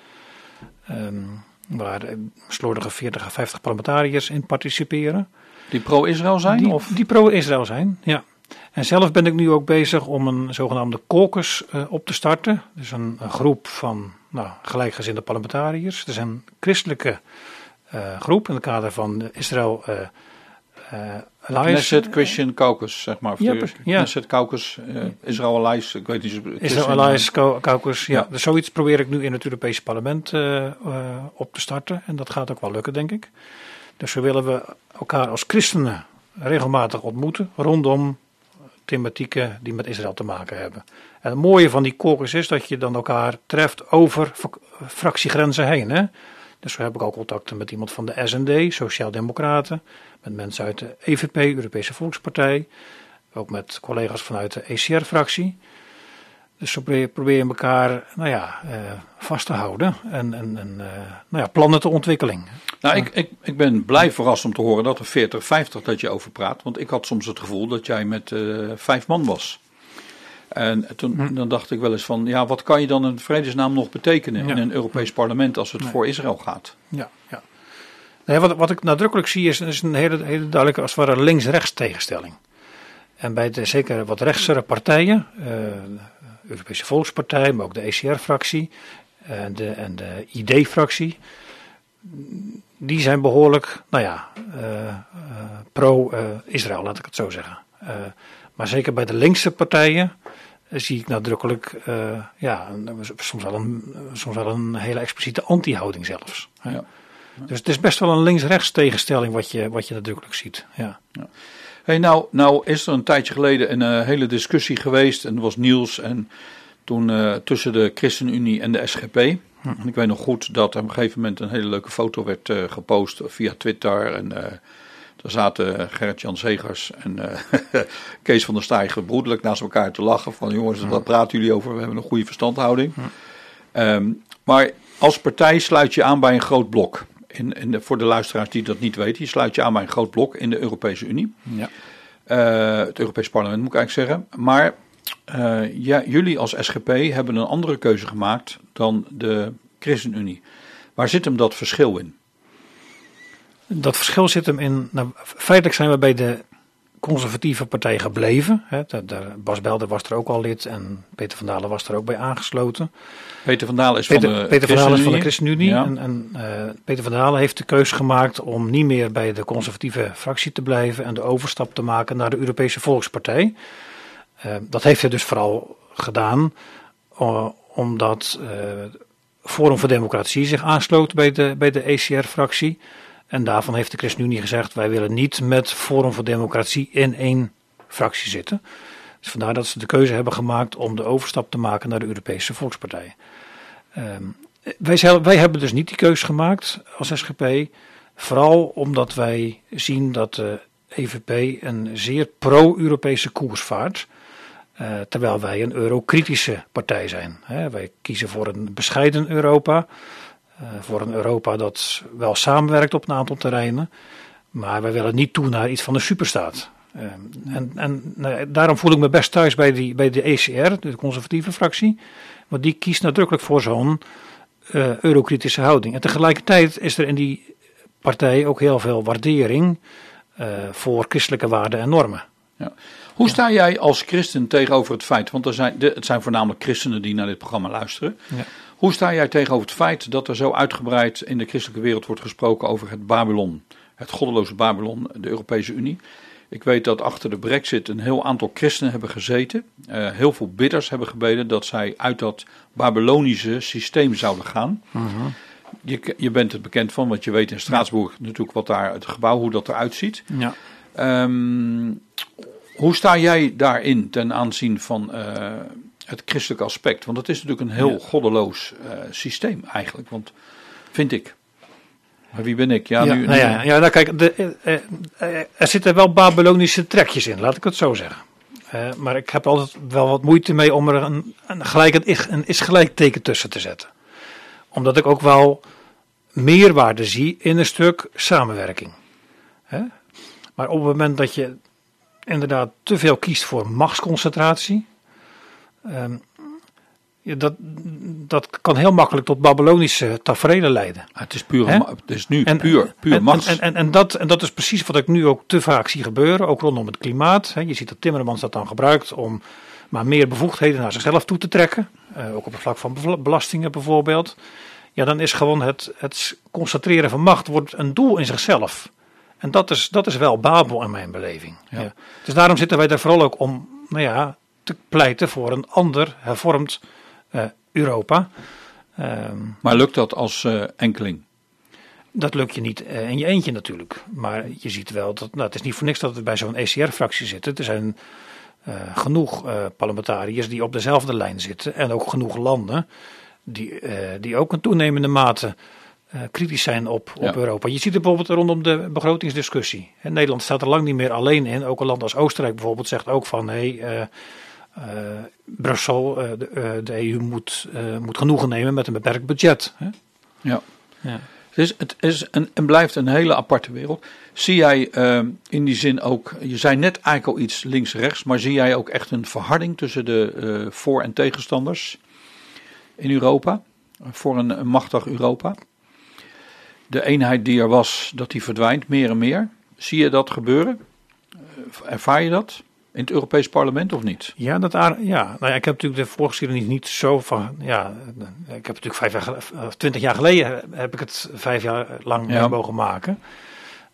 Ehm, waar eh, slordige 40 à 50 parlementariërs in participeren. Die pro-Israël zijn? Die, of? die pro-Israël zijn, ja. En zelf ben ik nu ook bezig om een zogenaamde caucus eh, op te starten. Dus een, een groep van nou, gelijkgezinde parlementariërs. Er is een christelijke eh, groep in het kader van Israël Alliance. Knesset Christian Caucus, zeg maar. Ja. Knesset Caucus, eh, Israël Allies, ik weet niet. Israël Cau- Caucus, ja. Dus zoiets probeer ik nu in het Europese parlement eh, eh, op te starten. En dat gaat ook wel lukken, denk ik. Dus zo willen we elkaar als christenen regelmatig ontmoeten rondom thematieken die met Israël te maken hebben. En het mooie van die caucus is dat je dan elkaar treft over fractiegrenzen heen. Hè? Dus zo heb ik ook contacten met iemand van de SND, Sociaaldemocraten, met mensen uit de EVP, Europese Volkspartij, ook met collega's vanuit de ECR-fractie. Dus zo probeer, je elkaar nou ja, eh, vast te houden en, en, en eh, nou ja, plannen ter ontwikkeling. Nou, ik, ik, ik ben blij verrast om te horen dat er 40, 50 dat je over praat. Want ik had soms het gevoel dat jij met eh, vijf man was. En toen Hm. dan dacht ik wel eens van, ja, wat kan je dan in vredesnaam nog betekenen Ja. in een Europees parlement als het Nee. voor Israël gaat? Ja, ja. Nee, wat, wat ik nadrukkelijk zie is, is een hele, hele duidelijke, als het ware, links-rechts tegenstelling. En bij de zeker wat rechtsere partijen, uh, de Europese Volkspartij, maar ook de ECR-fractie en de, en de ID-fractie, die zijn behoorlijk, nou ja, uh, uh, pro-Israël, laat ik het zo zeggen. maar zeker bij de linkse partijen zie ik nadrukkelijk, ja, soms wel, een, soms wel een hele expliciete anti-houding zelfs. Ja. Dus het is best wel een links-rechts tegenstelling wat je, wat je nadrukkelijk ziet. Ja. ja. Hey, nou, nou is er een tijdje geleden een uh, hele discussie geweest en er was nieuws en toen uh, tussen de ChristenUnie en de SGP. Hm. En ik weet nog goed dat er op een gegeven moment een hele leuke foto werd uh, gepost via Twitter en daar zaten Gerrit-Jan Zegers en Kees van der Stijger broederlijk naast elkaar te lachen van jongens, wat praten jullie over? We hebben een goede verstandhouding. Hm. Um, maar als partij sluit je aan bij een groot blok in, in voor de luisteraars die dat niet weten, je sluit je aan bij een groot blok in de Europese Unie. Ja. Uh, het Europees Parlement moet ik eigenlijk zeggen. Maar uh, ja, jullie als SGP hebben een andere keuze gemaakt dan de ChristenUnie. Waar zit hem dat verschil in? Dat verschil zit hem in. Nou, feitelijk zijn we bij de conservatieve partij gebleven. Hè. Bas Belder was er ook al lid en Peter van Dalen was er ook bij aangesloten. Peter van Dalen is Peter, van de Peter van Dalen is van de ChristenUnie. En, en uh, Peter van Dalen heeft de keuze gemaakt om niet meer bij de conservatieve fractie te blijven en de overstap te maken naar de Europese Volkspartij. Uh, dat heeft hij dus vooral gedaan uh, omdat Forum voor Democratie zich aansloot bij de, bij de ECR-fractie. En daarvan heeft de ChristenUnie gezegd: wij willen niet met Forum voor Democratie in één fractie zitten. Dus vandaar dat ze de keuze hebben gemaakt om de overstap te maken naar de Europese Volkspartij. Um, wij, wij, hebben dus niet die keuze gemaakt als SGP. Vooral omdat wij zien dat de EVP een zeer pro-Europese koers vaart. Uh, terwijl wij een eurokritische partij zijn. Wij kiezen voor een bescheiden Europa. Uh, voor een Europa dat wel samenwerkt op een aantal terreinen. Maar wij willen niet toe naar iets van een superstaat. Uh, en en nou, daarom voel ik me best thuis bij, die, bij de ECR, de conservatieve fractie. Want die kiest nadrukkelijk voor zo'n uh, eurokritische houding. En tegelijkertijd is er in die partij ook heel veel waardering voor christelijke waarden en normen. Ja. Hoe sta jij als christen tegenover het feit, want er zijn, de, het zijn voornamelijk christenen die naar dit programma luisteren. Ja. Hoe sta jij tegenover het feit dat er zo uitgebreid in de christelijke wereld wordt gesproken over het Babylon, het goddeloze Babylon, de Europese Unie? Ik weet dat achter de brexit een heel aantal christenen hebben gezeten. Uh, heel veel bidders hebben gebeden dat zij uit dat Babylonische systeem zouden gaan. Uh -huh. je, je bent het bekend van, want je weet in Straatsburg ja. natuurlijk wat daar, het gebouw, hoe dat eruit ziet. Ja. Um, hoe sta jij daarin ten aanzien van uh, het christelijke aspect? Want het is natuurlijk een heel ja. goddeloos uh, systeem eigenlijk, want vind ik. Maar wie ben ik? Ja, ja, nu, nou ja, ja nou kijk, de, uh, er zitten wel Babylonische trekjes in, laat ik het zo zeggen. maar ik heb altijd wel wat moeite mee om er een, een gelijk een, een is gelijk teken tussen te zetten. Omdat ik ook wel meerwaarde zie in een stuk samenwerking. Hè? Maar op het moment dat je inderdaad te veel kiest voor machtsconcentratie. Um, ja, dat, dat kan heel makkelijk tot Babylonische tafereelen leiden. Ah, het is puur, het is nu en, puur, puur en. En, en, en, dat, en dat is precies wat ik nu ook te vaak zie gebeuren, ook rondom het klimaat. Je ziet dat Timmermans dat dan gebruikt om maar meer bevoegdheden naar zichzelf toe te trekken. Uh, ook op het vlak van belastingen bijvoorbeeld. Ja, dan is gewoon het, het concentreren van macht wordt een doel in zichzelf. En dat is, dat is wel Babel in mijn beleving. Ja. Ja. Dus daarom zitten wij daar vooral ook om nou ja, te pleiten voor een ander hervormd uh, Europa. Um, maar lukt dat als uh, enkeling? Dat lukt je niet uh, in je eentje natuurlijk. Maar je ziet wel dat. Nou, het is niet voor niks dat we bij zo'n ECR-fractie zitten. Er zijn genoeg parlementariërs die op dezelfde lijn zitten. En ook genoeg landen die, die ook in toenemende mate kritisch zijn op, op. Europa. Je ziet het bijvoorbeeld rondom de begrotingsdiscussie. En Nederland staat er lang niet meer alleen in. Ook een land als Oostenrijk bijvoorbeeld zegt ook van hé, hey, uh, uh, Brussel, de, de, EU moet, moet genoegen nemen met een beperkt budget. Hè? Ja. ja. Dus het is een, en blijft een hele aparte wereld. Zie jij in die zin ook, je zei net eigenlijk al iets links-rechts, maar zie jij ook echt een verharding tussen de voor- en tegenstanders in Europa? Voor een, een machtig Europa? de eenheid die er was, dat die verdwijnt meer en meer. Zie je dat gebeuren? Eh, Ervaar je dat in het Europees Parlement of niet? Ja, dat, ja. Nou ja, ik heb natuurlijk de voorgeschiedenis niet zo van. Ja, ik heb natuurlijk vijf jaar, of twintig jaar geleden heb ik het vijf jaar lang Ja. mogen maken.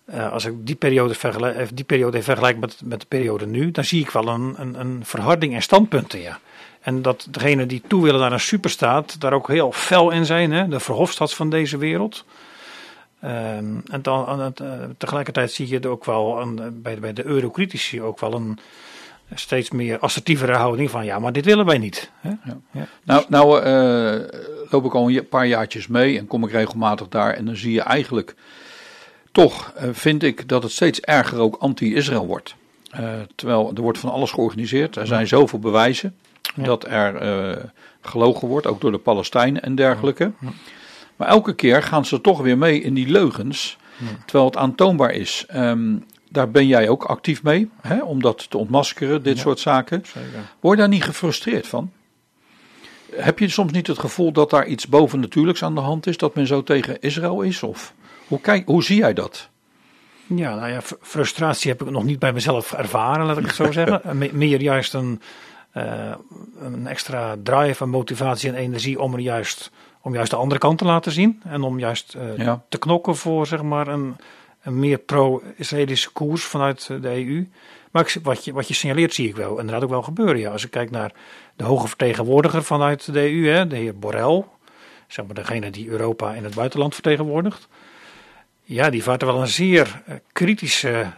Eh, als ik die periode, vergelijk, eh, die periode vergelijk met, met de periode nu, dan zie ik wel een, een, een verharding in standpunten. Ja. En dat degenen die toe willen naar een superstaat, daar ook heel fel in zijn. Hè? De Verhofstadts van deze wereld. Ehm, en dan, aan het, eh, tegelijkertijd zie je er ook wel een, bij, bij de eurocritici ook wel een steeds meer assertievere houding van ja, maar dit willen wij niet. Hè? Ja. Nou, nou eh, loop ik al een ja- paar jaartjes mee en kom ik regelmatig daar. En dan zie je eigenlijk, toch eh, vind ik dat het steeds erger ook anti-Israël wordt. Eh, terwijl er wordt van alles georganiseerd. Er zijn zoveel bewijzen Ja. dat er gelogen wordt, ook door de Palestijnen en dergelijke. Maar elke keer gaan ze toch weer mee in die leugens, terwijl het aantoonbaar is. Ehm, daar ben jij ook actief mee, hè, om dat te ontmaskeren, dit soort zaken. Word je daar niet gefrustreerd van? Heb je soms niet het gevoel dat daar iets bovennatuurlijks aan de hand is? Dat men zo tegen Israël is? Of hoe, kijk, hoe zie jij dat? Ja, nou ja, fr- frustratie heb ik nog niet bij mezelf ervaren, laat ik het zo zeggen. Eh, me- meer juist een, eh, een extra drive en motivatie en energie om er juist, om juist de andere kant te laten zien. En om juist eh, Ja. te knokken voor zeg maar, een, een meer pro-Israëlische koers vanuit eh, de EU. Maar wat, je, wat je signaleert zie ik wel inderdaad ook wel gebeuren. Ja. Als ik kijk naar de hoge vertegenwoordiger vanuit de EU, hè, de heer Borrell. Zeg maar degene die Europa in het buitenland vertegenwoordigt. Ja, die vaart er wel een zeer eh, kritische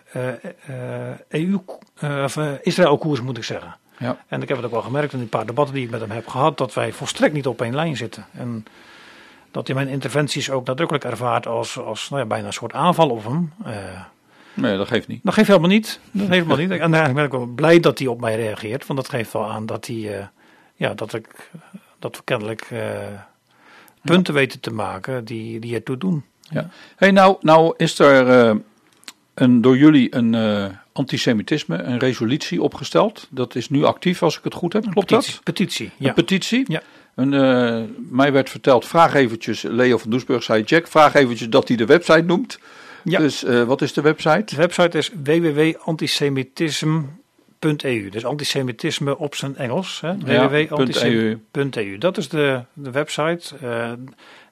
of, eh, Israël-koers moet ik zeggen. Ja. En ik heb het ook wel gemerkt in die paar debatten die ik met hem heb gehad, dat wij volstrekt niet op één lijn zitten. En dat hij mijn interventies ook nadrukkelijk ervaart als, als nou ja, bijna een soort aanval op hem. Eh, Nee, dat geeft niet. dat geeft helemaal niet. Dat geeft helemaal niet. En eigenlijk ben ik wel blij dat hij op mij reageert, want dat geeft wel aan dat hij, eh, ja, dat ik, dat we kennelijk eh, punten weten te maken die, die ertoe doen. Ja. Hey, nou, nou is er een, door jullie een antisemitisme, een resolutie opgesteld. Dat is nu actief als ik het goed heb. Klopt petitie, dat? Petitie, Een ja. petitie? Ja. Een, eh, mij werd verteld, vraag eventjes, Leo van Doesburg zei, Jack, vraag eventjes dat hij de website noemt. Ja. Dus eh, wat is de website? De website is www.antisemitisme.eu. Dus antisemitisme op zijn Engels. Hè? Ja, www.antisemitisme.eu. Dat is de, de website. eh,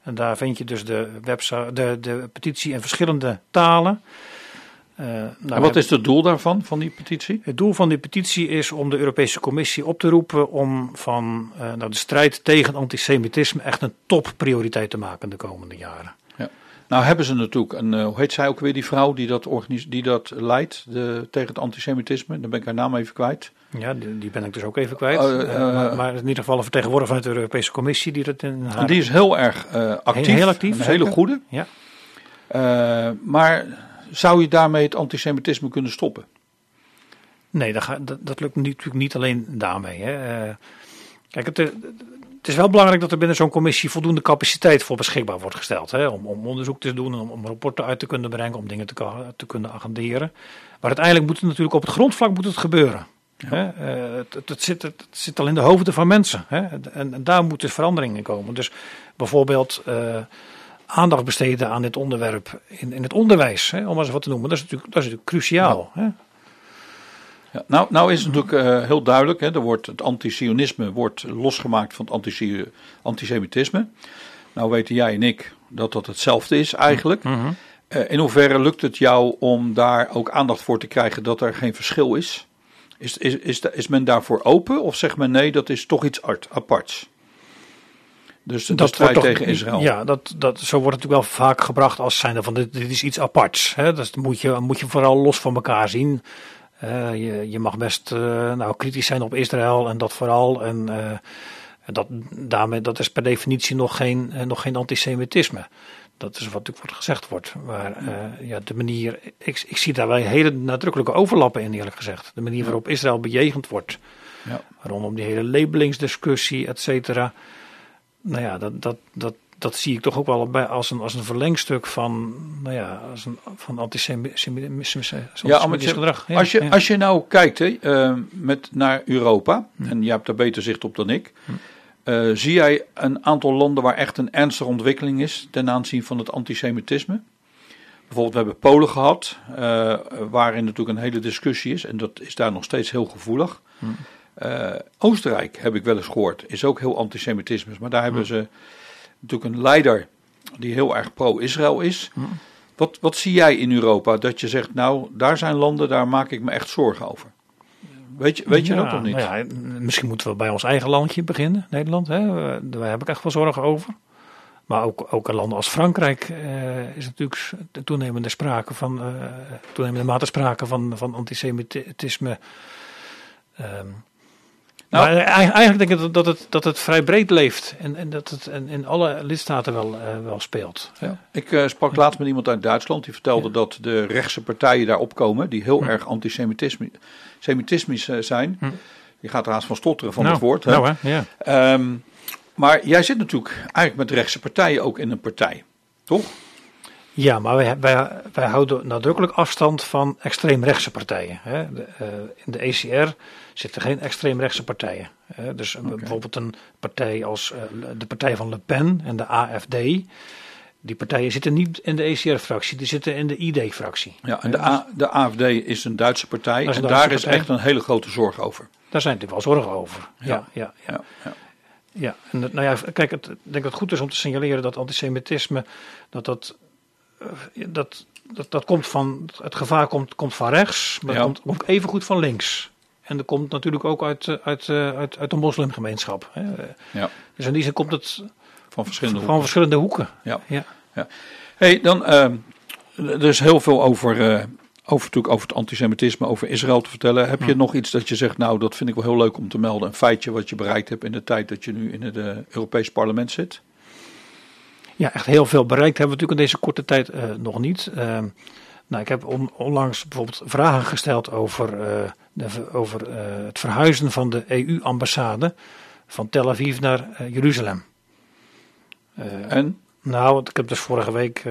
en daar vind je dus de, website, de, de petitie in verschillende talen. Eh, nou, en wat is het doel daarvan, van die petitie? Het doel van die petitie is om de Europese Commissie op te roepen om van eh, nou, de strijd tegen antisemitisme echt een topprioriteit te maken de komende jaren. Nou hebben ze natuurlijk een, eh, hoe heet zij ook weer, die vrouw die dat, die dat leidt de, tegen het antisemitisme? Dan ben ik haar naam even kwijt. Ja, die, die ben ik dus ook even kwijt. Oh, maar, maar in ieder geval een vertegenwoordiger vanuit de Europese Commissie die dat in haar... En die is heel erg actief. Heel actief, Een hele goede. Ja. Maar zou je daarmee het antisemitisme kunnen stoppen? Nee, dat, gaat- dat, dat lukt natuurlijk niet alleen daarmee. Hè. Eh, kijk, het, eh, het is wel belangrijk dat er binnen zo'n commissie voldoende capaciteit voor beschikbaar wordt gesteld. Hè, om, om onderzoek te doen, om, om rapporten uit te kunnen brengen, om dingen te, kunnen agenderen. Maar uiteindelijk moet het natuurlijk op het grondvlak moet het gebeuren. Hè. Eh, het, zit, het zit al in de hoofden van mensen. Hè. En, en daar moet dus verandering in komen. Dus bijvoorbeeld aandacht besteden aan dit onderwerp in, in het onderwijs, hè, om maar eens wat te noemen. Dat is natuurlijk, dat is natuurlijk cruciaal. Hè. Ja, nou, nou is het natuurlijk eh, heel duidelijk, hè, er wordt, het antisionisme wordt losgemaakt van het anti antisemitisme. Nou weten jij en ik dat dat hetzelfde is eigenlijk. Eh, in hoeverre lukt het jou om daar ook aandacht voor te krijgen dat er geen verschil is? Is, is, is, is men daarvoor open of zegt men nee, dat is toch iets art, aparts? Dus de strijd wordt toch- tegen Israël. Ja, dat, dat, zo wordt het natuurlijk wel vaak gebracht als zijnde van dit, dit is iets aparts. Hè? Dat moet je, moet je vooral los van elkaar zien. Eh, je, je mag best eh, nou, kritisch zijn op Israël en dat vooral. En eh, dat, daarmee, dat is per definitie nog geen, nog geen antisemitisme. Dat is wat natuurlijk wordt gezegd wordt. Maar ja, de manier, ik, ik zie daar wel hele nadrukkelijke overlappen in eerlijk gezegd. De manier waarop Israël bejegend wordt. Ja. Rondom die hele labelingsdiscussie, et cetera. Nou ja, dat, dat, dat, dat zie ik toch ook wel bij als een, als een verlengstuk van, nou ja, als een, van antisemitisme Ja, gedrag. Ja, als, je, ja. als je nou kijkt hè, eh, met, naar Europa, en jij hebt daar beter zicht op dan ik. Eh, zie jij een aantal landen waar echt een ernstige ontwikkeling is ten aanzien van het antisemitisme? Bijvoorbeeld, we hebben Polen gehad, uh, waarin natuurlijk een hele discussie is, en dat is daar nog steeds heel gevoelig. Uh, Oostenrijk, heb ik wel eens gehoord, is ook heel antisemitisme, maar daar hebben ze natuurlijk een leider die heel erg pro-Israël is. Wat, wat zie jij in Europa dat je zegt, nou, daar zijn landen, daar maak ik me echt zorgen over? Weet je, weet je Ja, dat of niet? nou ja, misschien moeten we bij ons eigen landje beginnen, Nederland. Hè? Eh, Daar heb ik echt wel zorgen over. Maar ook, ook een land als Frankrijk eh, is natuurlijk de toenemende sprake van, eh, toenemende mate sprake van, van antisemitisme. Ehm, Nou- maar eigenlijk denk ik dat, dat, het, dat het vrij breed leeft en, en dat het in, in alle lidstaten wel, eh, wel speelt. Ja. Ik eh, sprak laatst met iemand uit Duitsland die vertelde dat de rechtse partijen daar opkomen, die heel erg antisemitisme- semitismisch eh, zijn. Je gaat er haast van stotteren van nou, het woord. hè? Nou, hè, ja. Ehm, maar jij zit natuurlijk eigenlijk met rechtse partijen ook in een partij, toch? Ja, maar wij, wij, wij houden nadrukkelijk afstand van extreemrechtse partijen. Hè. De, in de ECR zitten geen extreemrechtse partijen. Hè. Dus eh, bijvoorbeeld een partij als eh, de partij van Le Pen en de AFD. Die partijen zitten niet in de ECR-fractie, die zitten in de ID-fractie. Ja, en de, A- de AFD is een Duitse partij en daar is echt een hele grote zorg over. Daar zijn natuurlijk wel zorgen over. Ja, ja, ja. Ja, ja. Ja, en nou ja, kijk, het, ik denk dat het goed is om te signaleren dat antisemitisme, dat dat, eh, dat, dat, dat komt van, het gevaar komt, komt van rechts, maar het komt ook even goed van links. En dat komt natuurlijk ook uit, eh, uit, eh, uit, uit de moslimgemeenschap. Hè. ja, Dus in die zin komt het van verschillende van hoeken. verschillende hoeken. Ja. Ja. Hey, dan, ehm, er is heel veel over, eh, over, natuurlijk over het antisemitisme, over Israël te vertellen. Heb je nog iets dat je zegt, nou, dat vind ik wel heel leuk om te melden. Een feitje wat je bereikt hebt in de tijd dat je nu in het Europees parlement zit? Ja, echt heel veel bereikt hebben we natuurlijk in deze korte tijd nog niet. Ehm, nou, ik heb on- onlangs bijvoorbeeld vragen gesteld over, over eh, het verhuizen van de EU-ambassade van Tel Aviv naar eh, Jeruzalem. Eh, En nou, ik heb dus vorige week,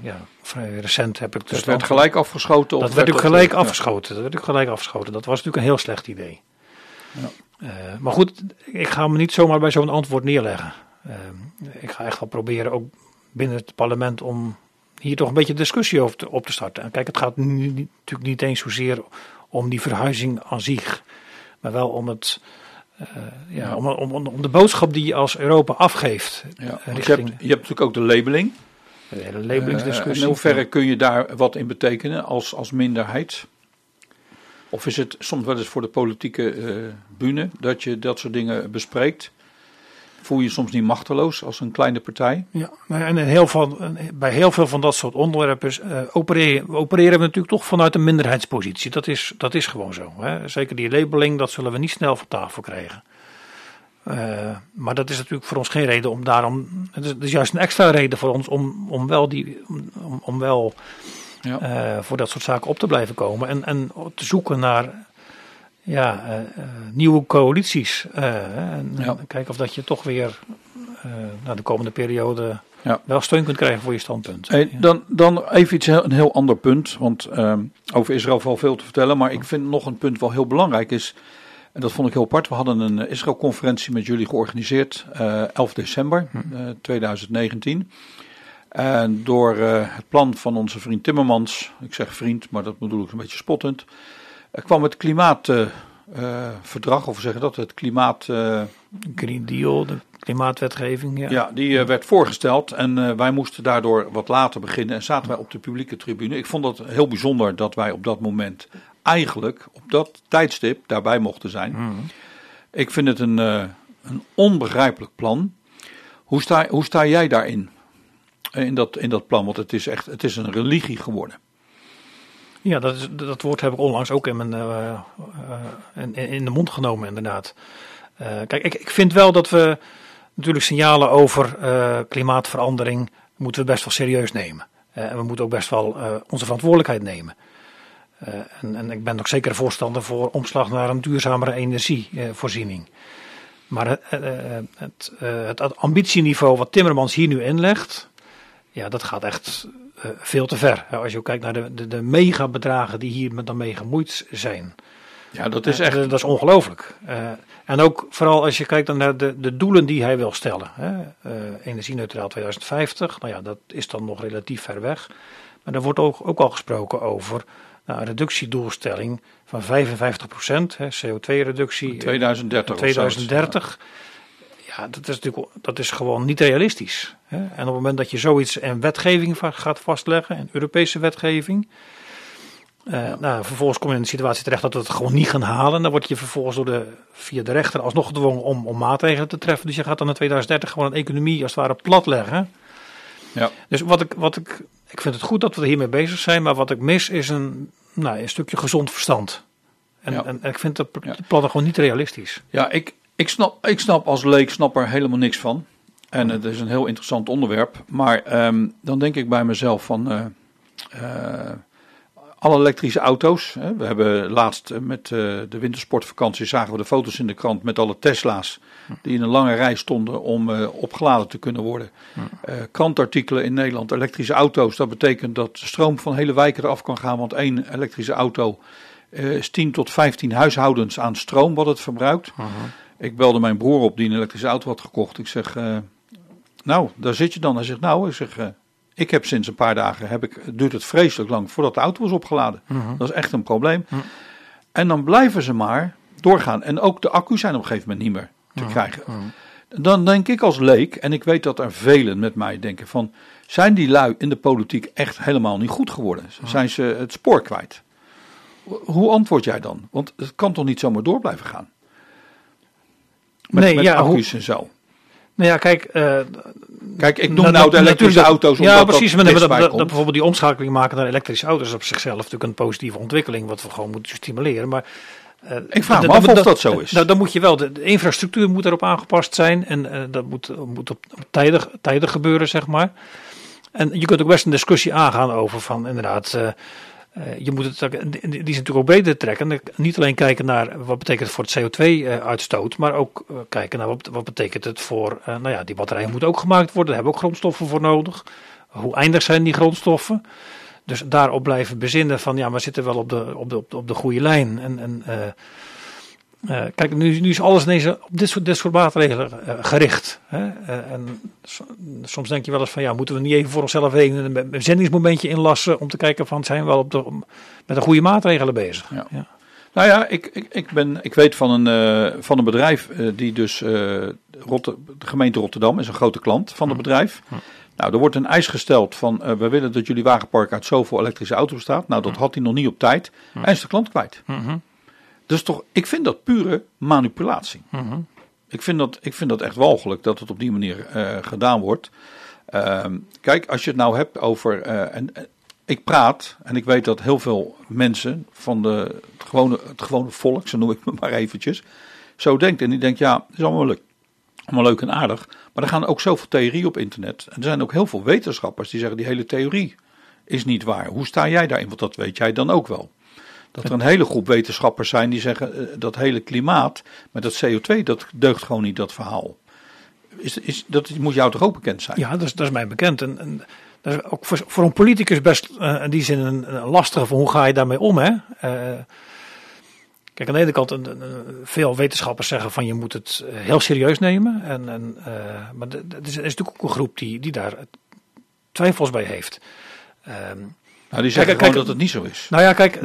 ja, vrij recent heb ik dus dus het werd gelijk afgeschoten? of dat werd ook dat, gelijk afgeschoten. Dat werd ook gelijk afgeschoten. Dat was natuurlijk een heel slecht idee. Eh, maar goed, ik ga me niet zomaar bij zo'n antwoord neerleggen. Ik ga echt wel proberen, ook binnen het parlement, om hier toch een beetje discussie over te, op te starten. En kijk, het gaat nu natuurlijk niet eens zozeer om die verhuizing aan zich, maar wel om het. eh, ja, Ja. Om, om, om de boodschap die je als Europa afgeeft Ja, eh, want je, hebt, je hebt natuurlijk ook de labeling. de hele Eh, labelingsdiscussie. in hoeverre kun je daar wat in betekenen als, als minderheid? Of is het soms wel eens voor de politieke eh bühne dat je dat soort dingen bespreekt? Voel je je soms niet machteloos als een kleine partij? Ja, en in heel veel, bij heel veel van dat soort onderwerpen eh, opereren, opereren we natuurlijk toch vanuit een minderheidspositie. Dat is, dat is gewoon zo. Hè. Zeker die labeling, dat zullen we niet snel van tafel krijgen. Eh, maar dat is natuurlijk voor ons geen reden om daarom. Het is, het is juist een extra reden voor ons om, om wel, die, om, om wel Ja. eh, voor dat soort zaken op te blijven komen. En, en te zoeken naar ja, eh, eh, nieuwe coalities. eh, en, Ja. kijken of dat je toch weer eh naar de komende periode Ja. wel steun kunt krijgen voor je standpunt. Hey, Ja. dan, dan even iets, heel- een heel ander punt. Want ehm, over Israël valt veel te vertellen. Maar ik vind nog een punt wel heel belangrijk is. En dat vond ik heel apart. We hadden een Israël-conferentie met jullie georganiseerd. eh 11 december eh, 2019. En door eh, het plan van onze vriend Timmermans. Ik zeg vriend, maar dat bedoel ik een beetje spottend. Er kwam het klimaatverdrag, of we zeggen dat, het klimaat... eh, Green Deal, de klimaatwetgeving. Ja. ja, die eh, werd voorgesteld en eh, wij moesten daardoor wat later beginnen en zaten wij op de publieke tribune. Ik vond het heel bijzonder dat wij op dat moment eigenlijk op dat tijdstip daarbij mochten zijn. Ik vind het een, eh, een onbegrijpelijk plan. Hoe sta, hoe sta jij daarin? Eh, In dat, in dat plan, want het is echt het is een religie geworden. Ja, dat, dat woord heb ik onlangs ook in, mijn, eh, eh, in, de mond genomen, inderdaad. Eh, kijk, ik, ik vind wel dat we natuurlijk signalen over klimaatverandering moeten we best wel serieus nemen. En we moeten ook best wel onze verantwoordelijkheid nemen. En, en ik ben ook zeker voorstander voor omslag naar een duurzamere energievoorziening. Maar het, het, ambitieniveau wat Timmermans hier nu inlegt, ja, dat gaat echt veel te ver. Als je ook kijkt naar de, de, de megabedragen die hier met dan mee gemoeid zijn. Ja, dat is echt. dat is ongelooflijk. en ook vooral als je kijkt naar de, de doelen die hij wil stellen. Energie-neutraal 2050, nou ja, dat is dan nog relatief ver weg. Maar er wordt ook, ook al gesproken over nou, een reductiedoelstelling van 55% CO2-reductie. 2030. 2030. Ja, dat is natuurlijk dat is gewoon niet realistisch. Hè? En op het moment dat je zoiets en wetgeving gaat vastleggen, en Europese wetgeving. Uh, nou, vervolgens kom je in de situatie terecht dat we het gewoon niet gaan halen. Dan word je vervolgens door de, via de rechter alsnog gedwongen om, om maatregelen te treffen. Dus je gaat dan in 2030 gewoon een economie als het ware platleggen. Ja. Dus wat ik, wat ik, ik vind het goed dat we hiermee bezig zijn, maar wat ik mis is een, nou, een stukje gezond verstand. En, en, ik vind dat ja. plannen gewoon niet realistisch. Ja, ik, ik, snap, ik snap als leek snap er helemaal niks van. En het is een heel interessant onderwerp. Maar ehm, dan denk ik bij mezelf van... Uh, uh, alle elektrische auto's. Hè. We hebben laatst met uh, de wintersportvakantie zagen we de foto's in de krant met alle Tesla's. Die in een lange rij stonden om opgeladen te kunnen worden. krantartikelen in Nederland, elektrische auto's. Dat betekent dat de stroom van hele wijken eraf kan gaan. Want één elektrische auto is 10 tot 15 huishoudens aan stroom wat het verbruikt. Ik belde mijn broer op die een elektrische auto had gekocht. Ik zeg, uh, nou, daar zit je dan. Hij zegt, nou, ik zeg, uh, ik heb sinds een paar dagen, heb ik, duurt het vreselijk lang voordat de auto was opgeladen. Mhm. Dat is echt een probleem. Mhm. En dan blijven ze maar doorgaan. En ook de accu's zijn op een gegeven moment niet meer te Mhm. krijgen. Dan denk ik als leek, en ik weet dat er velen met mij denken van, zijn die lui in de politiek echt helemaal niet goed geworden? Zijn ze het spoor kwijt? Hoe antwoord jij dan? Want het kan toch niet zomaar door blijven gaan? Met, Nee, met ja, accu's en zo. Nou ja, kijk. eh, Kijk, ik noem nou de elektrische auto's omdat Ja, precies. Maar dat, dat, dat, bijvoorbeeld die omschakeling maken naar elektrische auto's op zichzelf natuurlijk een positieve ontwikkeling, wat we gewoon moeten stimuleren. Maar eh, Ik vraag me dat- af of dat- zo is. Nou, dan moet je wel, de, de infrastructuur moet erop aangepast zijn en eh, dat moet, moet op, op tijdig, tijdig gebeuren, zeg maar. En je kunt ook best een discussie aangaan over van inderdaad, je moet het, die is natuurlijk ook breder trekken. Niet alleen kijken naar wat betekent het voor het CO2-uitstoot, maar ook eh, kijken naar wat, wat betekent het voor, eh, nou ja, die batterijen moeten ook gemaakt worden, daar hebben we ook grondstoffen voor nodig. Hoe eindig zijn die grondstoffen? Dus daarop blijven bezinnen van ja, we zitten wel op de, op de, op de, op de goede lijn. En, en eh, eh, kijk, nu, nu is alles ineens op dit soort, dit soort maatregelen eh, gericht. Hè? Eh, en so- soms denk je wel eens van ja, moeten we niet even voor onszelf even een, een zendingsmomentje inlassen om te kijken van zijn we wel op de, met de goede maatregelen bezig. Ja. Ja. Nou ja, ik, ik, ik, ben, ik weet van een, eh, van een bedrijf eh, die dus, eh, de gemeente Rotterdam is een grote klant van het bedrijf. Nou, er wordt een eis gesteld van, eh, we willen dat jullie wagenpark uit zoveel elektrische auto's bestaat. Nou, dat had hij nog niet op tijd. Hij is de klant kwijt. Mhm. Dus toch, ik vind dat pure manipulatie. Mhm. Ik vind dat, ik vind dat echt walgelijk dat het op die manier eh, gedaan wordt. Ehm, kijk, als je het nou hebt over. eh, en, eh, ik praat en ik weet dat heel veel mensen van de, het, gewone, het gewone volk, zo noem ik me maar eventjes, zo denkt. En die denkt, ja, is allemaal leuk, allemaal leuk en aardig. Maar er gaan ook zoveel theorieën op internet. En er zijn ook heel veel wetenschappers die zeggen, die hele theorie is niet waar. Hoe sta jij daarin? Want dat weet jij dan ook wel. Dat er een hele groep wetenschappers zijn die zeggen eh, dat hele klimaat met dat CO2, dat deugt gewoon niet, dat verhaal. Is, is, dat moet jou toch ook bekend zijn? Ja, dat is, dat is mij bekend. En, en dat is ook voor, voor een politicus best eh, in die zin een, lastige van hoe ga je daarmee om. Hè? Eh, kijk, aan de ene kant, een, veel wetenschappers zeggen van je moet het heel serieus nemen. En, en, eh, maar er is, er is natuurlijk ook een groep die, die daar twijfels bij heeft. Ehm, Nou, die zeggen Kijk, gewoon kijk, dat het niet zo is. nou ja, kijk,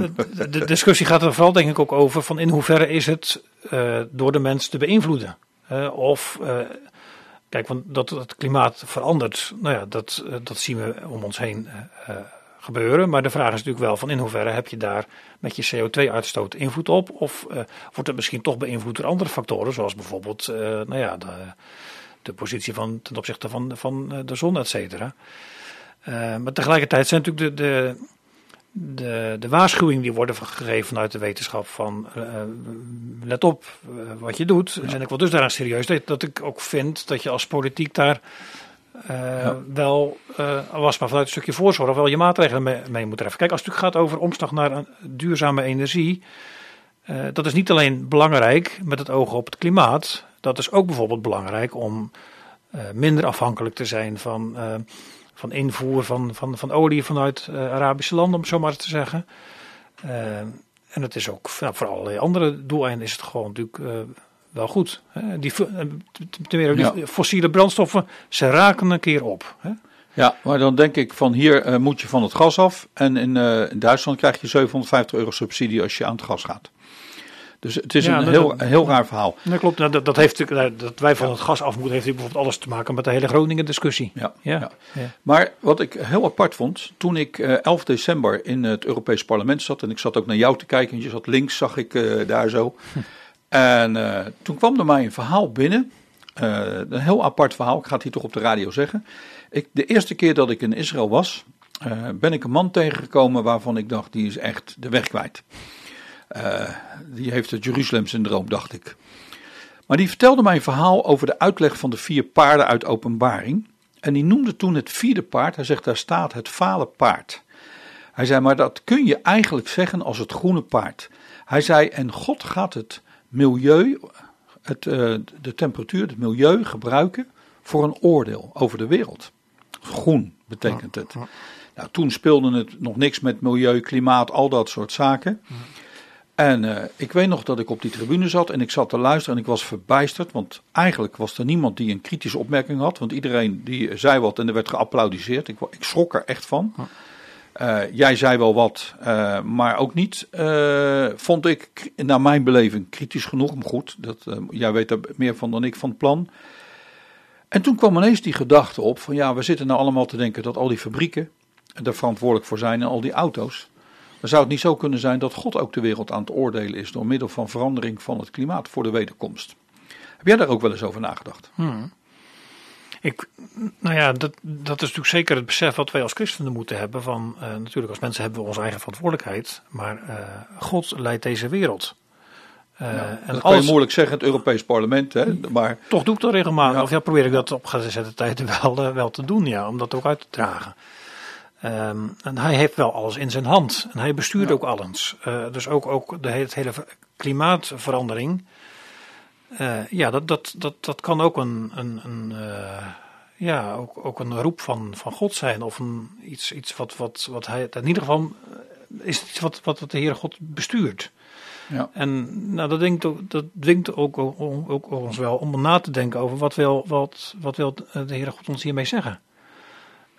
de, discussie gaat er vooral denk ik ook over van in hoeverre is het eh, door de mens te beïnvloeden. Eh, of, eh, kijk, want dat het klimaat verandert, nou ja, dat, dat zien we om ons heen gebeuren. Maar de vraag is natuurlijk wel van in hoeverre heb je daar met je CO2-uitstoot invloed op? Of wordt het misschien toch beïnvloed door andere factoren, zoals bijvoorbeeld, nou ja, de, de positie van, ten opzichte van, van de zon, et cetera. Eh, maar tegelijkertijd zijn natuurlijk de, de, de, de waarschuwingen die worden gegeven vanuit de wetenschap van eh, let op eh, wat je doet. En ik wil dus daaraan serieus dat, dat ik ook vind dat je als politiek daar eh, wel, eh was maar vanuit een stukje voorzorg, wel je maatregelen mee, mee moet treffen. Kijk, als het natuurlijk gaat over omslag naar een duurzame energie, eh, dat is niet alleen belangrijk met het oog op het klimaat, dat is ook bijvoorbeeld belangrijk om eh, minder afhankelijk te zijn van, eh, van invoer van, van, van olie vanuit eh, Arabische landen, om zo maar te zeggen. Eh, en het is ook nou, voor allerlei andere doeleinden is het gewoon natuurlijk uh, wel goed. Hè? Die, die ja. fossiele brandstoffen, ze raken een keer op. Hè? Ja, maar dan denk ik van hier uh, moet je van het gas af. En in, uh, in, Duitsland krijg je 750 euro subsidie als je aan het gas gaat. Dus het is ja, een, heel, heel raar verhaal. Dat klopt. Nou, dat, dat, heeft, dat wij van het gas af moeten, heeft bijvoorbeeld alles te maken met de hele Groningen discussie. Ja, ja. Maar wat ik heel apart vond, toen ik uh, 11 december in het Europees Parlement zat, en ik zat ook naar jou te kijken, en je zat links, zag ik daar zo. Hm. En toen kwam er mij een verhaal binnen. een heel apart verhaal, ik ga het hier toch op de radio zeggen. Ik, de eerste keer dat ik in Israël was, ben ik een man tegengekomen waarvan ik dacht, die is echt de weg kwijt. Uh, die heeft het Jeruzalem-syndroom, dacht ik. Maar die vertelde mij een verhaal over de uitleg van de vier paarden uit Openbaring. En die noemde toen het vierde paard. Hij zegt, daar staat het fale paard. Hij zei, maar dat kun je eigenlijk zeggen als het groene paard. Hij zei, en God gaat het milieu, het, uh, de temperatuur, het milieu gebruiken voor een oordeel over de wereld. Groen betekent het. Nou, toen speelde het nog niks met milieu, klimaat, al dat soort zaken. En uh, ik weet nog dat ik op die tribune zat en ik zat te luisteren en ik was verbijsterd. Want eigenlijk was er niemand die een kritische opmerking had. Want iedereen die zei wat en er werd geapplaudiseerd. Ik, ik schrok er echt van. Uh, jij zei wel wat, uh, maar ook niet, vond ik, naar mijn beleving, kritisch genoeg. Maar goed, dat, jij weet er meer van dan ik van het plan. En toen kwam ineens die gedachte op van ja, we zitten nou allemaal te denken dat al die fabrieken er verantwoordelijk voor zijn en al die auto's. Dan zou het niet zo kunnen zijn dat God ook de wereld aan het oordelen is door middel van verandering van het klimaat voor de wederkomst. Heb jij daar ook wel eens over nagedacht? Hmm. Ik, nou ja, dat, dat is natuurlijk zeker het besef wat wij als christenen moeten hebben. Van, uh, natuurlijk, als mensen hebben we onze eigen verantwoordelijkheid. Maar uh, God leidt deze wereld. Uh, en dat kan je moeilijk zeggen, het Europees Parlement. Hè, maar... Toch doe ik dat regelmatig. Of ja, probeer ik dat op gezette tijden wel, wel te doen, ja, om dat ook uit te dragen. Um, en hij heeft wel alles in zijn hand. En hij bestuurt ja. ook alles. Uh, dus ook, ook de hele, hele klimaatverandering. ja, dat, dat, dat, dat kan ook een, een, een ja, ook, ook een roep van, van God zijn. Of een, iets, iets wat, wat, wat hij. In ieder geval is het iets wat, wat de Heer God bestuurt. Ja. En nou, dat, dwingt ook, dat dwingt ook, ook, ook, ons wel om na te denken over wat wil, wat, wat wil de Heer God ons hiermee zeggen.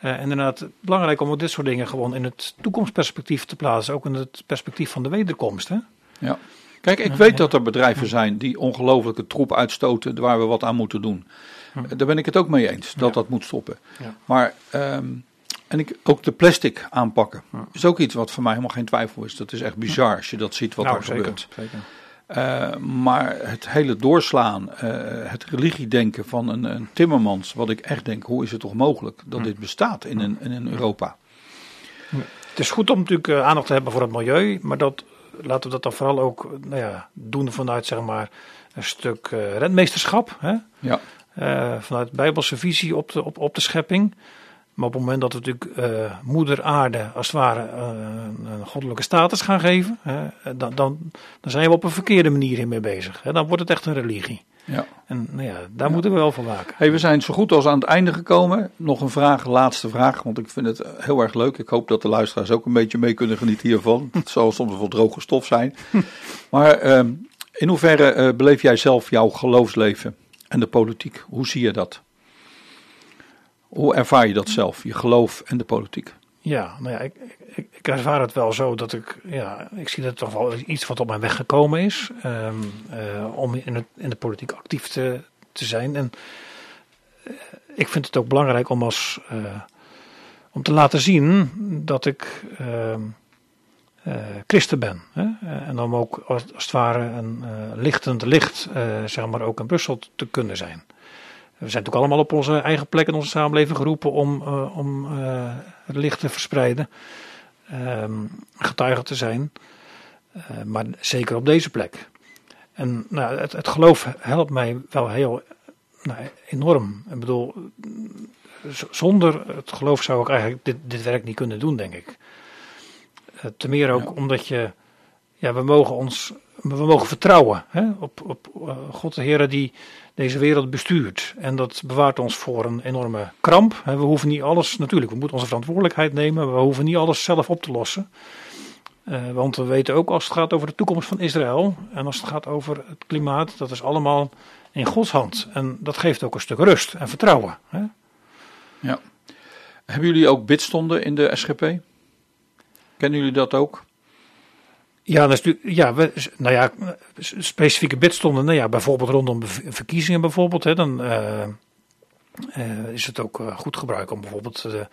Uh, en inderdaad, belangrijk om dit soort dingen gewoon in het toekomstperspectief te plaatsen. Ook in het perspectief van de wederkomst. Hè? Ja. Kijk, ik weet dat er bedrijven zijn die ongelofelijke troep uitstoten waar we wat aan moeten doen. Daar ben ik het ook mee eens, dat dat moet stoppen. Maar um, en ik, ook de plastic aanpakken ja. is ook iets wat voor mij helemaal geen twijfel is. Dat is echt bizar als je dat ziet wat nou, daar gebeurt. Zeker. Uh, maar het hele doorslaan, uh, het religiedenken van een, een, Timmermans, wat ik echt denk, hoe is het toch mogelijk dat dit bestaat in, een, in een Europa? Het is goed om natuurlijk uh, aandacht te hebben voor het milieu, maar dat, laten we dat dan vooral ook nou ja, doen vanuit zeg maar, een stuk rentmeesterschap. Hè? Ja. vanuit bijbelse visie op de, op, op de schepping. Maar op het moment dat we natuurlijk uh, moeder aarde als het ware uh, een goddelijke status gaan geven, dan, dan, dan, zijn we op een verkeerde manier hiermee bezig. Hè, dan wordt het echt een religie. Ja. En nou ja, daar ja. moeten we wel van waken. Hey, we zijn zo goed als aan het einde gekomen. Nog een vraag, laatste vraag, want ik vind het heel erg leuk. Ik hoop dat de luisteraars ook een beetje mee kunnen genieten hiervan. het zal soms wel droge stof zijn. maar uh, in hoeverre uh, beleef jij zelf jouw geloofsleven en de politiek? Hoe zie je dat? Hoe ervaar je dat zelf, je geloof en de politiek? Ja, nou ja, ik, ik, ik, ervaar het wel zo dat ik, ja, ik zie dat toch wel iets wat op mijn weg gekomen is. Um, uh, om in, het, in de politiek actief te, te zijn. En uh, ik vind het ook belangrijk om als, uh, om te laten zien dat ik ehm, christen ben. Hè? en om ook als, als het ware een lichtend licht, zeg maar, ook in Brussel te kunnen zijn. We zijn natuurlijk allemaal op onze eigen plek in onze samenleving geroepen om, uh, om uh, het licht te verspreiden, um, getuige te zijn, uh, maar zeker op deze plek. En nou, het, het geloof helpt mij wel heel nou, enorm. Ik bedoel, zonder het geloof zou ik eigenlijk dit, dit werk niet kunnen doen, denk ik. te meer ook ja. omdat je, ja, we mogen ons, we mogen vertrouwen hè, op, op God de Heer die deze wereld bestuurt. En dat bewaart ons voor een enorme kramp. We hoeven niet alles, natuurlijk, we moeten onze verantwoordelijkheid nemen, we hoeven niet alles zelf op te lossen. Uh, want we weten ook als het gaat over de toekomst van Israël en als het gaat over het klimaat, dat is allemaal in Gods hand. En dat geeft ook een stuk rust en vertrouwen. Ja. Hebben jullie ook bidstonden in de SGP? Kennen jullie dat ook? Ja, is, ja we, nou ja, specifieke bidstonden, nou ja, bijvoorbeeld rondom verkiezingen bijvoorbeeld, hè, dan uh, uh, is het ook goed gebruik om bijvoorbeeld de,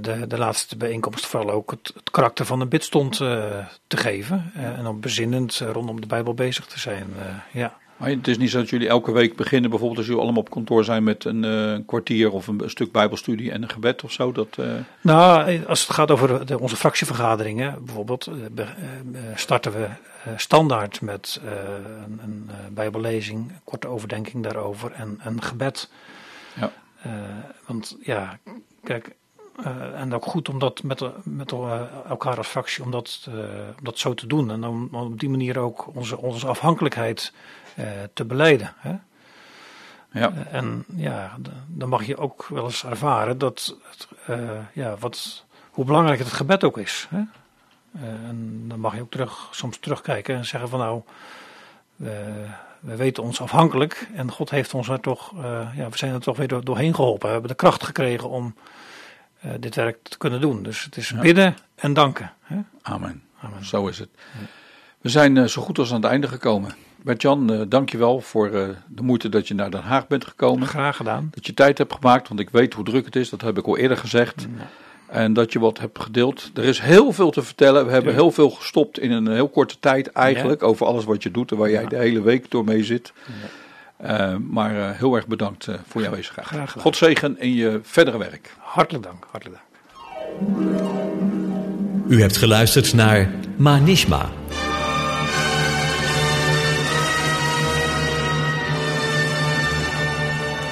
de, de, laatste bijeenkomst vooral ook het, karakter van een bidstond uh, te geven en om bezinnend rondom de Bijbel bezig te zijn, ja. Maar het is niet zo dat jullie elke week beginnen, bijvoorbeeld als jullie allemaal op kantoor zijn met een uh, kwartier of een, stuk bijbelstudie en een gebed of zo? Dat, uh... Nou, als het gaat over de, onze fractievergaderingen bijvoorbeeld, uh, starten we standaard met een, een bijbellezing, korte overdenking daarover en een gebed. Ja. want ja, kijk, en ook goed om dat met, met elkaar als fractie, om dat, om dat zo te doen. En om, om op die manier ook onze, onze afhankelijkheid eh, te beleiden. Hè? Ja. Eh, en ja, dan mag je ook wel eens ervaren dat het, uh, ja, wat, hoe belangrijk het gebed ook is. Hè? en dan mag je ook terug, soms terugkijken en zeggen van nou, we weten ons afhankelijk en God heeft ons er toch, ja, we zijn er toch weer doorheen geholpen. We hebben de kracht gekregen om dit werk te kunnen doen. Dus het is bidden en danken. Hè? Amen. Amen. Zo is het. We zijn zo goed als aan het einde gekomen. Bert-Jan, uh, dankjewel voor uh, de moeite dat je naar Den Haag bent gekomen. Graag gedaan. Dat je tijd hebt gemaakt, want ik weet hoe druk het is. Dat heb ik al eerder gezegd. En dat je wat hebt gedeeld. Er is heel veel te vertellen. We hebben heel veel gestopt in een heel korte tijd eigenlijk. Over alles wat je doet en waar jij de hele week door mee zit. Uh, maar heel erg bedankt voor jouw aanwezigheid. Graag gedaan. God zegen in je verdere werk. Hartelijk dank. Hartelijk dank. U hebt geluisterd naar Manishma.